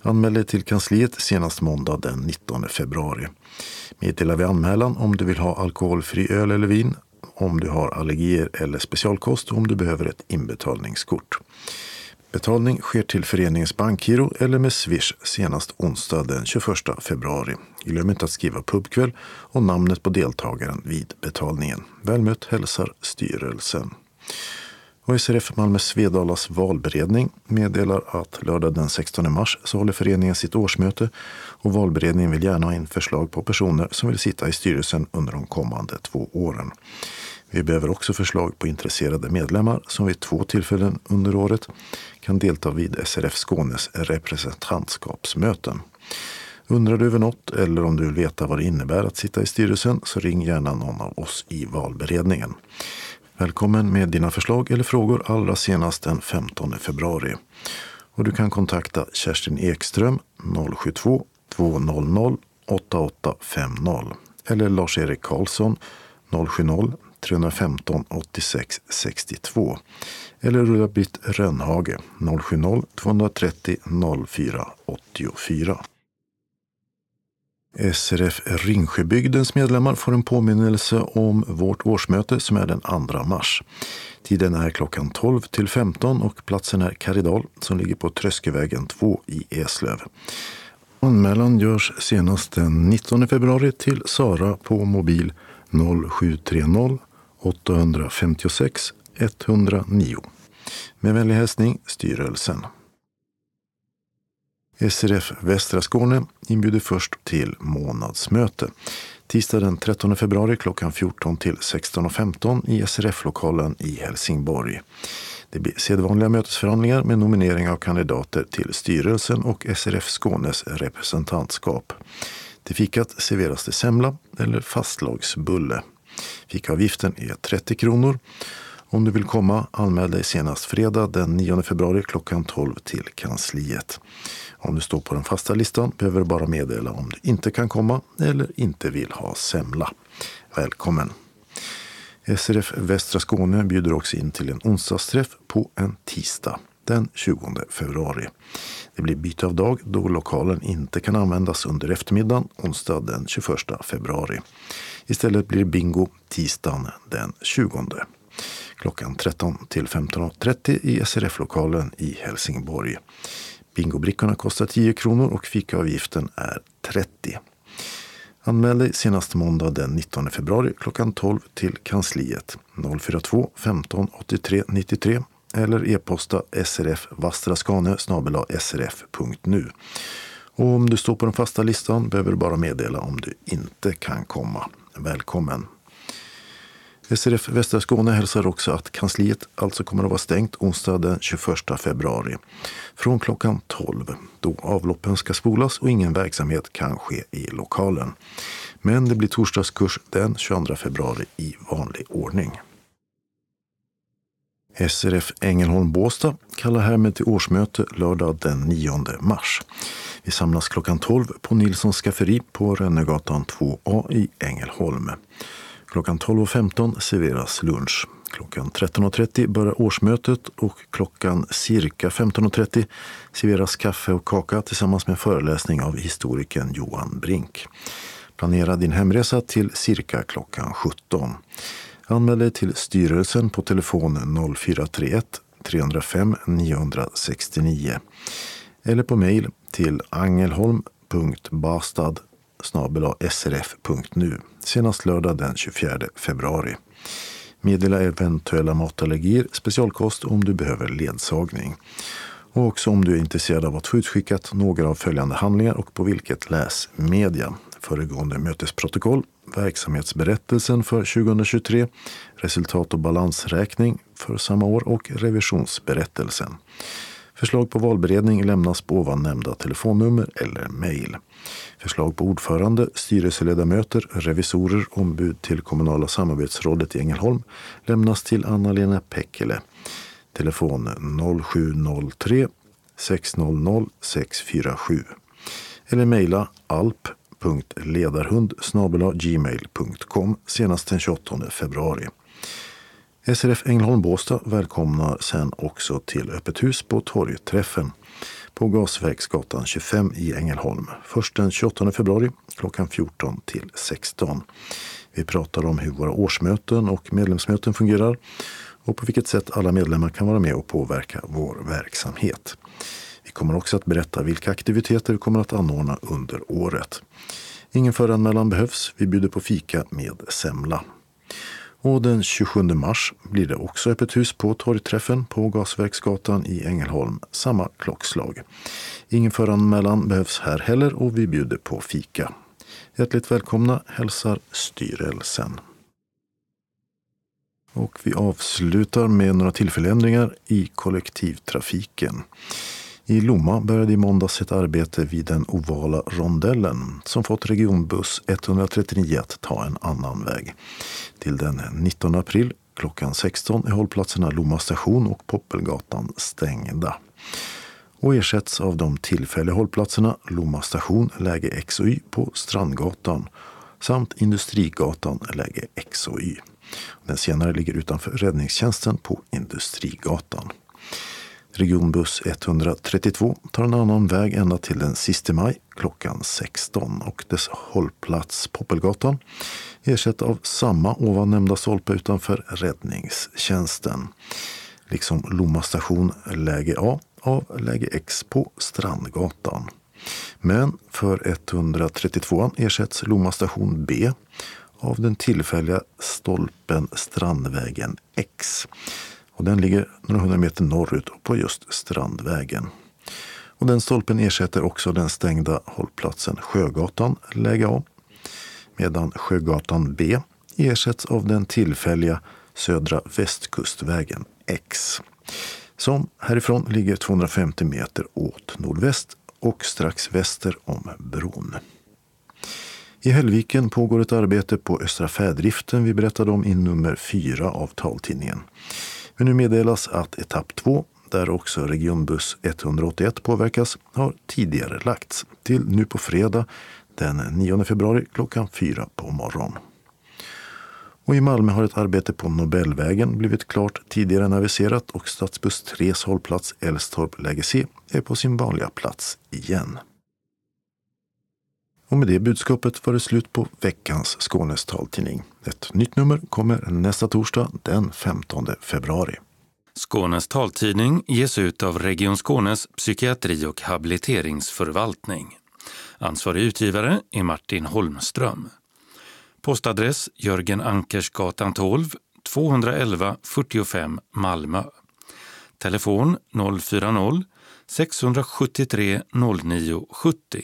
Anmäl dig till kansliet senast måndag den 19 februari. Meddela vid anmälan om du vill ha alkoholfri öl eller vin, om du har allergier eller specialkost och om du behöver ett inbetalningskort. Betalning sker till föreningens bankgiro eller med Swish senast onsdag den 21 februari. Glöm inte att skriva pubkväll och namnet på deltagaren vid betalningen. Välmött hälsar styrelsen. Och SRF Malmö Svedalas valberedning meddelar att lördag den 16 mars så håller föreningen sitt årsmöte och valberedningen vill gärna ha in förslag på personer som vill sitta i styrelsen under de kommande två åren. Vi behöver också förslag på intresserade medlemmar som vid två tillfällen under året kan delta vid SRF Skånes representantskapsmöten. Undrar du över något eller om du vill veta vad det innebär att sitta i styrelsen så ring gärna någon av oss i valberedningen. Välkommen med dina förslag eller frågor allra senast den 15 februari. Och du kan kontakta Kerstin Ekström 072 200 8850 eller Lars-Erik Karlsson 070 315 86 62 eller Ulla-Britt Rönnhage 070-230 04 84. SRF Ringsjöbygdens medlemmar får en påminnelse om vårt årsmöte som är den 2 mars. Tiden är klockan 12 till 15 och platsen är Karidal som ligger på Tröskevägen 2 i Eslöv. Anmälan görs senast den 19 februari till Sara på mobil 0730 856 109. Med vänlig hälsning styrelsen. SRF Västra Skåne inbjuder först till månadsmöte. Tisdag den 13 februari klockan 14 till 16.15 i SRF-lokalen i Helsingborg. Det blir sedvanliga mötesförhandlingar med nominering av kandidater till styrelsen och SRF Skånes representantskap. Till fikat serveras det semla eller fastlagsbulle. Fikaavgiften är 30 kronor. Om du vill komma, anmäl dig senast fredag den 9 februari klockan 12 till kansliet. Om du står på den fasta listan behöver du bara meddela om du inte kan komma eller inte vill ha semla. Välkommen! SRF Västra Skåne bjuder också in till en onsdagsträff på en tisdag den 20 februari. Det blir byte av dag då lokalen inte kan användas under eftermiddagen onsdag den 21 februari. Istället blir det bingo tisdagen den 20 klockan 13 till 15.30 i SRF-lokalen i Helsingborg. Bingobrickorna kostar 10 kronor och fikaavgiften är 30. Anmäl dig senast måndag den 19 februari klockan 12 till kansliet 042 15 83 93 eller e-posta srfvastraskane srf.nu. Och om du står på den fasta listan behöver du bara meddela om du inte kan komma. Välkommen! SRF Västra Skåne hälsar också att kansliet alltså kommer att vara stängt onsdag den 21 februari från klockan 12 då avloppen ska spolas och ingen verksamhet kan ske i lokalen. Men det blir torsdagskurs den 22 februari i vanlig ordning. SRF Ängelholm Båstad kallar härmed till årsmöte lördag den 9 mars. Vi samlas klockan 12 på Nilssons skafferi på Rönnegatan 2A i Ängelholm. Klockan 12.15 serveras lunch. Klockan 13.30 börjar årsmötet och klockan cirka 15.30 serveras kaffe och kaka tillsammans med en föreläsning av historikern Johan Brink. Planera din hemresa till cirka klockan 17. Anmäl dig till styrelsen på telefon 0431 305 969 eller på mejl till angelholm.bastad srf.nu senast lördag den 24 februari. Meddela eventuella matallergier, specialkost om du behöver ledsagning. Och också om du är intresserad av att få utskickat några av följande handlingar och på vilket läsmedia. Föregående mötesprotokoll, verksamhetsberättelsen för 2023, resultat och balansräkning för samma år och revisionsberättelsen. Förslag på valberedning lämnas på ovan nämnda telefonnummer eller mejl. Förslag på ordförande, styrelseledamöter, revisorer, ombud till kommunala samarbetsrådet i Ängelholm lämnas till Anna-Lena Pekkele. Telefon 0703 600 647 eller mejla alp.ledarhund gmail.com senast den 28 februari. SRF Ängelholm Båstad välkomnar sen också till öppet hus på Torgträffen på Gasverksgatan 25 i Ängelholm. Först den 28 februari klockan 14 till 16. Vi pratar om hur våra årsmöten och medlemsmöten fungerar och på vilket sätt alla medlemmar kan vara med och påverka vår verksamhet. Vi kommer också att berätta vilka aktiviteter vi kommer att anordna under året. Ingen föranmälan behövs. Vi bjuder på fika med semla. Och den 27 mars blir det också öppet hus på torgträffen på Gasverksgatan i Ängelholm, samma klockslag. Ingen föranmälan behövs här heller och vi bjuder på fika. Hjärtligt välkomna hälsar styrelsen. Och vi avslutar med några tillfälliga ändringar i kollektivtrafiken. I Lomma började i måndags ett arbete vid den ovala rondellen som fått regionbuss 139 att ta en annan väg. Till den 19 april klockan 16 är hållplatserna Lomma station och Poppelgatan stängda och ersätts av de tillfälliga hållplatserna Lomma station läge X och Y på Strandgatan samt Industrigatan läge X och Y. Den senare ligger utanför räddningstjänsten på Industrigatan. Regionbuss 132 tar en annan väg ända till den sista maj klockan 16 och dess hållplats Poppelgatan ersätts av samma ovan nämnda stolpe utanför räddningstjänsten. Liksom Lomma station läge A av läge X på Strandgatan. Men för 132 ersätts Lomma station B av den tillfälliga stolpen Strandvägen X och den ligger några hundra meter norrut på just Strandvägen. Och den stolpen ersätter också den stängda hållplatsen Sjögatan läge A medan Sjögatan B ersätts av den tillfälliga Södra Västkustvägen X som härifrån ligger 250 meter åt nordväst och strax väster om bron. I Hällviken pågår ett arbete på Östra färdriften vi berättade om i nummer 4 av taltidningen. Men nu meddelas att etapp 2, där också regionbuss 181 påverkas, har tidigare lagts till nu på fredag den 9 februari klockan 4 på morgonen. Och i Malmö har ett arbete på Nobelvägen blivit klart tidigare än aviserat och stadsbuss 3 hållplats Älvstorp läge C är på sin vanliga plats igen. Och med det budskapet var det slut på veckans Skånes taltidning. Ett nytt nummer kommer nästa torsdag den 15 februari. Skånes taltidning ges ut av Region Skånes psykiatri och habiliteringsförvaltning. Ansvarig utgivare är Martin Holmström. Postadress Jörgen Ankersgatan 12, 211 45 Malmö. Telefon 040-673 09 70.